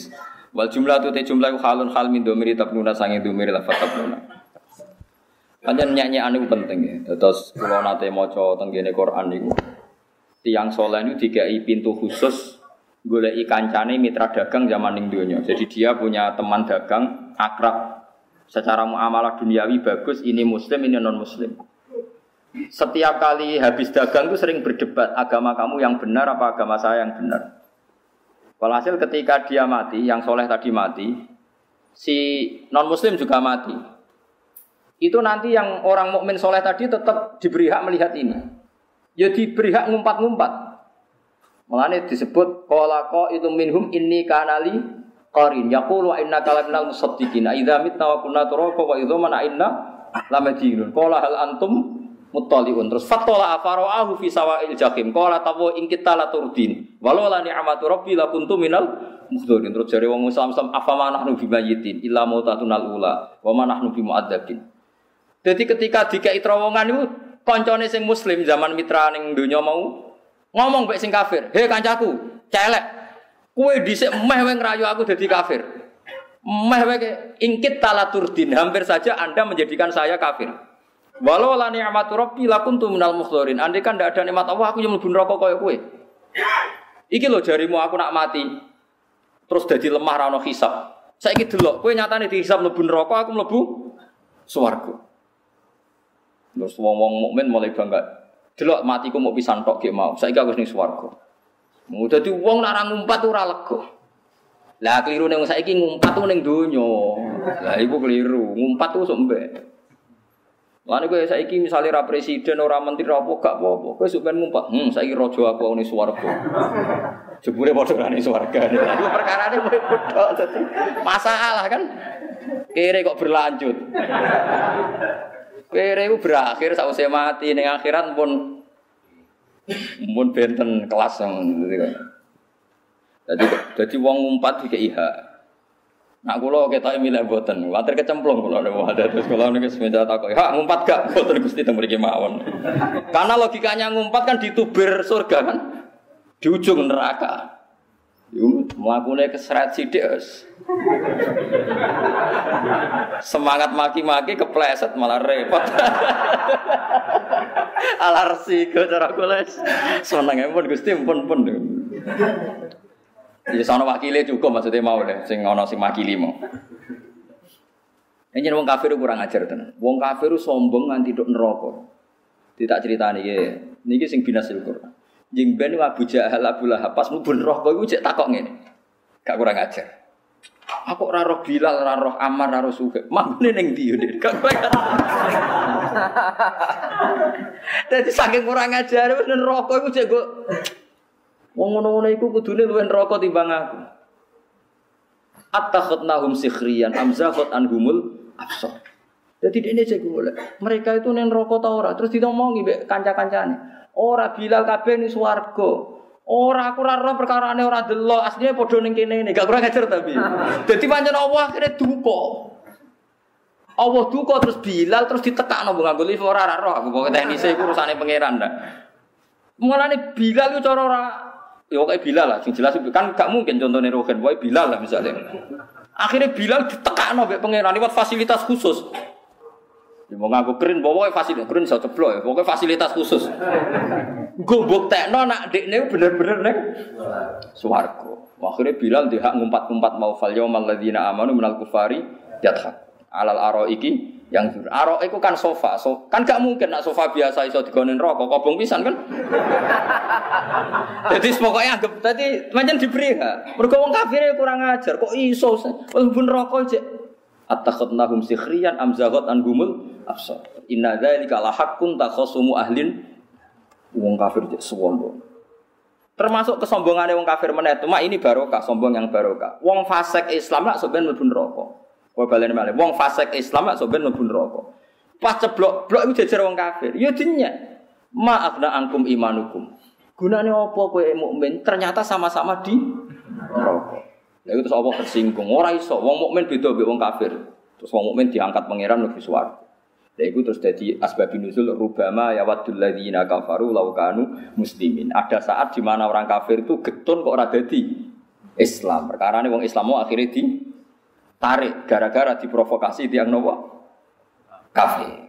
Wal jumlah tu te jumlah ku halun hal min domiri tabnuna sange domiri lafat tabnuna. Panjen nyanyi anu penting ya. Terus kalau nate maca tenggene Quran niku tiang soleh itu dikai pintu khusus golek kancane mitra dagang zaman ning. Jadi dia punya teman dagang akrab secara muamalah duniawi bagus, ini muslim, ini non muslim. Setiap kali habis dagang itu sering berdebat agama kamu yang benar apa agama saya yang benar. Walhasil ketika dia mati, yang soleh tadi mati, si non muslim juga mati. Itu nanti yang orang mukmin soleh tadi tetap diberi hak melihat ini. Ya diberi hak ngumpat-ngumpat. Mengenai disebut kolako itu minhum ini kanali qarin. Yaqulu inna kalamnal musaddiqin idza mitna wa kunna turaba wa idza mana inna lamadinun qala hal antum muttaliun? Terus fatola afaraahu fi sawa'il jahim. Qala tawu ing kita la turdin. Walau la ni'matu rabbi la minal mukhdirin terus jare wong Islam Islam afama nahnu bimayitin illa mautatunal ula wa ma nahnu bimu'adzabin jadi ketika dikai terowongan itu koncone sing muslim zaman mitra ning donya mau ngomong mek sing kafir he kancaku celek kue dhisik meh wae ngrayu aku dadi kafir meh wae ingkit talaturdin hampir saja Anda menjadikan saya kafir Walau la ni'matu rabbi lakuntu minal mukhdorin. Andai kan tidak ada nikmat Allah, aku yang mlebu neraka kaya kowe. Iki lho jarimu aku nak mati. Terus jadi lemah ra ono hisab. Saiki delok, kowe nyatane dihisab mlebu neraka, aku mlebu swarga. Terus wong-wong mukmin mulai bangga. Delok matiku mau pisan tok ge mau. Saiki aku ning swarga. Mau dadi wong nak ra ngumpat ora lega. Lah keliru ning saiki ngumpat tuh ning donya. Lah iku keliru. Ngumpat tuh sok mbek. Lalu gue saiki misalnya ra presiden orang menteri apa gak apa-apa, gue suka ngumpet, hmm saiki rojo aku ini suwargo. Jebule padha rani swarga. Iku perkara ini masalah kan. Kere kok berlanjut. Kere itu berakhir sausé mati ning akhirat pun pun benten kelas yang jadi jadi wong ngumpat iki hak. Nak kula ketok milih boten, kuwatir kecemplung kula nek ada terus kula niku semenjak takok, "Hak ngumpat gak?" Boten Gusti teng mawon. Karena logikanya ngumpat kan ditubir surga kan. Di ujung neraka. Yo mlakune keseret sithik. Semangat maki-maki kepleset malah repot. Alarsi kok cara kula. Seneng pun Gusti pun pun. Ya sono wakile cukup maksudnya mau deh, sing ono sing makili mau. Ini wong kafir kurang ajar tenan. Wong kafir sombong nganti dok neraka. Tidak cerita nih, niki sing binasil Quran. Jeng ben Abu Jahal Abu Lahab pas mlebu neraka iku cek takok ngene. Gak kurang ajar. Aku ora roh Bilal, ora roh Ammar, ora roh Suhaib. Mangune ning ndi yo, kurang. Dadi saking kurang ajar wis neraka iku cek kok Wong ngono-ngono iku kudune luwih neraka timbang aku. Attakhadnahum sikhriyan amzakhat anhumul absar. Jadi ini saya boleh. Mereka itu neng rokok tau ora. Terus ditomongi be kanca-kancane. Ora Bilal kabeh ni swarga. Ora aku ora roh perkarane ora delok. Asline padha ning kene ini. Gak kurang ajar tapi. Dadi pancen Allah akhirnya duka. Allah duka terus Bilal terus ditekakno nganggo lift ora ora. Aku pokoke teknise iku urusane pangeran ndak. Mulane Bilal itu cara ora Ya kayak Bilal lah, jelas kan gak mungkin contohnya Rogen, boy Bilal lah misalnya. Akhirnya Bilal ditekan nabi pangeran lewat fasilitas khusus. Ya mau ngaku keren, bawa fasilitas keren saya ceplok ya, pokoknya fasilitas khusus. Gue tekno nak dekne bener-bener neng suwargo. Akhirnya Bilal dia ngumpat-ngumpat mau fal yaumal ladzina amanu minal kufari yadhak alal aro iki yang jujur. Arok itu kan sofa, so, kan gak mungkin nak sofa biasa iso digonin rokok, kobong pisan kan. Jadi pokoknya anggap tadi macam diberi ha. Mergo wong kafir kurang ajar, kok iso pun rokok aja. Attakhadnahum sikhriyan am zagot an gumul absar. Inna dzalika la haqqun takhasumu ahlin wong kafir sombong. Termasuk kesombongannya wong kafir meneh, cuma ini barokah, sombong yang barokah. Wong fasik Islam lah sebenarnya mlebu rokok. Kau balen malah. Wong fasik Islam mak soben mlebu neraka. Pas ceblok, blok itu jajar wong kafir. Ya dinya. Maaf na angkum imanukum. Gunane apa kowe mukmin? Ternyata sama-sama di neraka. Lha terus apa tersinggung? Ora iso. Wong mukmin beda mbek wong kafir. Terus wong mukmin diangkat pangeran lebih swarga. Lha iku terus dadi nuzul rubama ya wadul ladzina kafaru law kanu muslimin. Ada saat di mana orang kafir itu getun kok ora Islam. Perkara ini wong Islam mau akhirnya di tarik gara-gara diprovokasi tiang nopo kafir.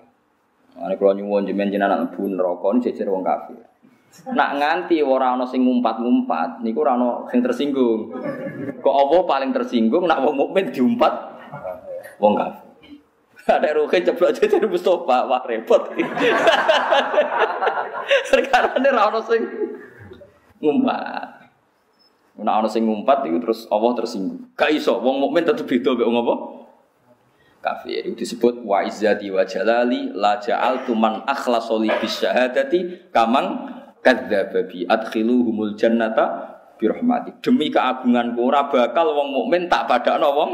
Ane kalau nyuwun jemen jenengan bun rokon jejer wong kafir. Nak nganti ora ana sing ngumpat-ngumpat niku ora ana sing tersinggung. Kok apa paling tersinggung nak wong mukmin diumpat wong kafir. Ada rukin ceplok jejer Mustafa, wah repot. Sekarang ini sing ngumpat. Nek ana sing ngumpat itu terus Allah tersinggung. Gak iso, wong mukmin tetep beda mek wong? Kafir. Itu disebut wa izzati wa jalali la ja'altu man akhlasa li kamang kadzdzaba bi adkhiluhumul jannata bi rahmati. Demi keagunganku ora bakal wong mukmin tak padakno wong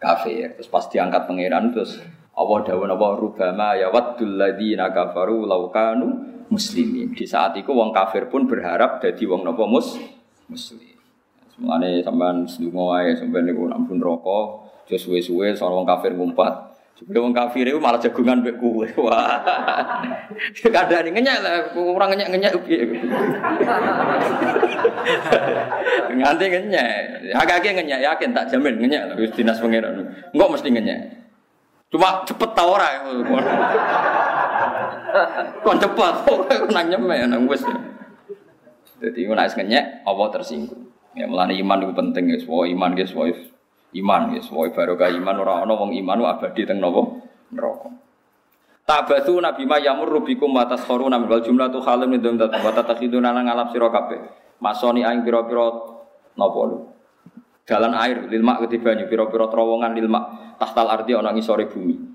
kafir. Terus pas diangkat pangeran terus Allah dawuh napa rubama ya waddul ladzina kafaru law kanu muslimin. Di saat itu wong kafir pun berharap jadi wong napa mus muslim. Semuanya sampean sedungo wae sampean niku ampun rokok, aja suwe-suwe soal wong kafir ngumpat. Wong kafir itu malah jagungan mbek kowe. Wah. Kadang ngenyek lah, kurang ngenyek-ngenyek piye. Nganti ngenyek. Agak-agak ngenyek yakin tak jamin ngenyek lah wis dinas pangeran. Enggak mesti ngenyek. Cuma cepet ta ora. Kon cepet, kok nang nyemek nang wis. Jadi nek ngenyek Allah tersinggung. Ya mulane iman itu penting ya, semua iman ya, semua iman ya, semua barokah iman ora ana wong iman abadi teng napa neraka. Tabatu nabi ma yamur rubikum wa taskhuruna min wal jumlatu khalim min dzat wa tatakhiduna nang ngalap sira kabeh. Masoni aing pira-pira napa lu. Dalan air lil mak banyu pira-pira terowongan lil mak tahtal ardi ana ngisore bumi.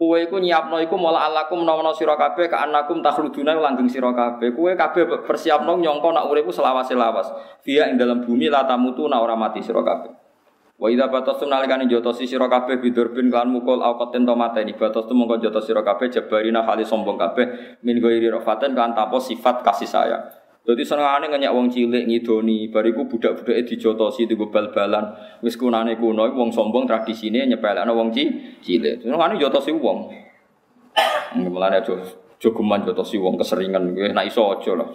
Kue iku nyiapno iku malah alakum menawa sira kabeh ka anakum takhluduna langgeng sira kabeh. Kue kabeh persiapno nyangka nak uripku selawas-selawas. Via ing dalam bumi la tamutu na ora mati sira kabeh. Wa idza batastum nalikane jotosi sira kabeh bidurbin kan mukul au qaten to mateni batastum mongko jotos sira kabeh jabarina kali sombong kabeh min ghairi rafaten kan tanpa sifat kasih sayang. Jadi senengane ngenyak wong cilik ngidoni, bariku budak-budake dijotosi digo bal-balan. Wis kunane kuno wong sombong tradisine nyepelekno wong cilik. Senengane jotosi wong. Mulane aja jogeman jotosi wong keseringan kowe nek iso aja lah.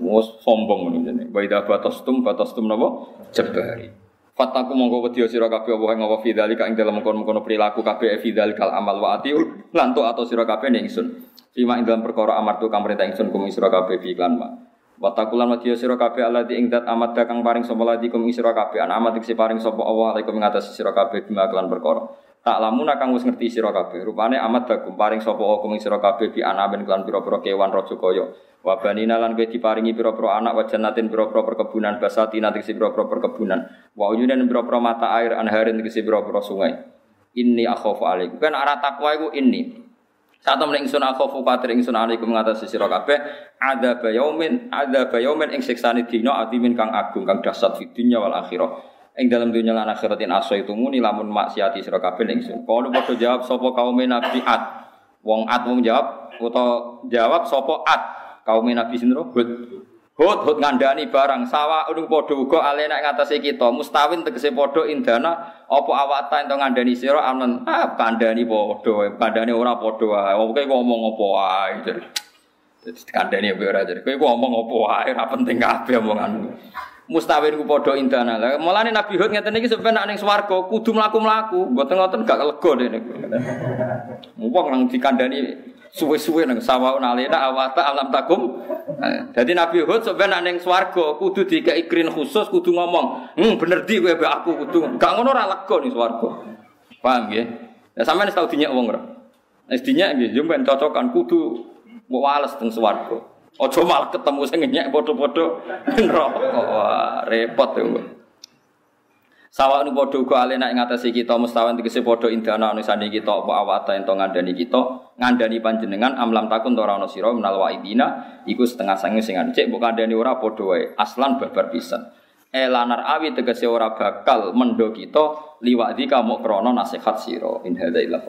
Wes sombong jenenge. Wa idza batastum batastum napa? Jabari. Fataku mongko wedi sira kabeh apa ing apa fidzalika ing dalem kono-kono perilaku kabeh fidzalikal amal wa atiu lan atau sira kabeh ning ingsun. Fima ing dalam perkara amartu kang perintah ingsun kum sira kabeh bi iklan. Wa taqulan wa diya sira kabeh alladzi ing dat amat kang paring sapa ladi kum sira kabeh an amat sing paring sapa Allah alaikum ing atas sira kabeh bima kelan perkara. Tak lamun kang wis ngerti sira kabeh. Rupane amat dakum paring sapa Allah kum sira kabeh bi anaben kelan pira-pira kewan raja kaya. Wa banina lan kowe diparingi pira-pira anak wa jannatin pira-pira perkebunan basati nanti pira-pira perkebunan. Wa uyunan pira-pira mata air anharin tegese pira-pira sungai. Inni akhafu alaikum. Kan arah takwa iku inni. Saat temen ingsun akhafu kuatir ingsun alaikum ngatasi sira kabeh ada bayaumin ada bayaumin ing siksane dina adimin kang agung kang dahsyat di dunya wal akhirah. Ing dalam dunia lan akhiratin aso itu muni lamun maksiati sira kabeh ingsun. Kalau padha jawab sapa kaum nabi at. Wong at wong jawab utawa jawab sapa at kaum nabi sinro hud. Hud hud ngandani barang. Sawa udung padha uga alena ngatasi kita. Mustawin tegese padha indana apa awata ento ngandani sira? Amen. Ah kandani padha kandani ora padha wae. Oke ngomong apa wae jadi kandani ora jadi kowe ngomong apa wae ora penting kabeh omonganmu mustawin ku padha indana lah mulane Nabi Hud ngeten iki sampeyan nek ning swarga kudu mlaku-mlaku mboten ngoten gak lega dene wong nang dikandani suwe-suwe nang sawaun alena awata alam takum. Jadi Nabi Hud sebenarnya neng swargo kudu dikai krin khusus kudu ngomong, "Hmm, bener di kowe aku kudu." Gak ngono ora lega ning swarga. Paham ya? Ya sampean tau dinyak wong ora? Wis dinyak nggih, yo cocokan kudu wales teng swarga. Ojo malah ketemu sing ngenyek padha-padha neraka. Wah, repot ya. Sawa nu padha uga alena ing atase kita mustawan tegese padha indana sani kita apa awata ento ngandani kita ngandani panjenengan amlam takun ora ana sira menal waidina iku setengah sange sing cek mbok kandhani ora padha wae aslan babar pisan elanar awi tegese ora bakal mendo kita liwak di kamu krana nasihat sira in hadza illa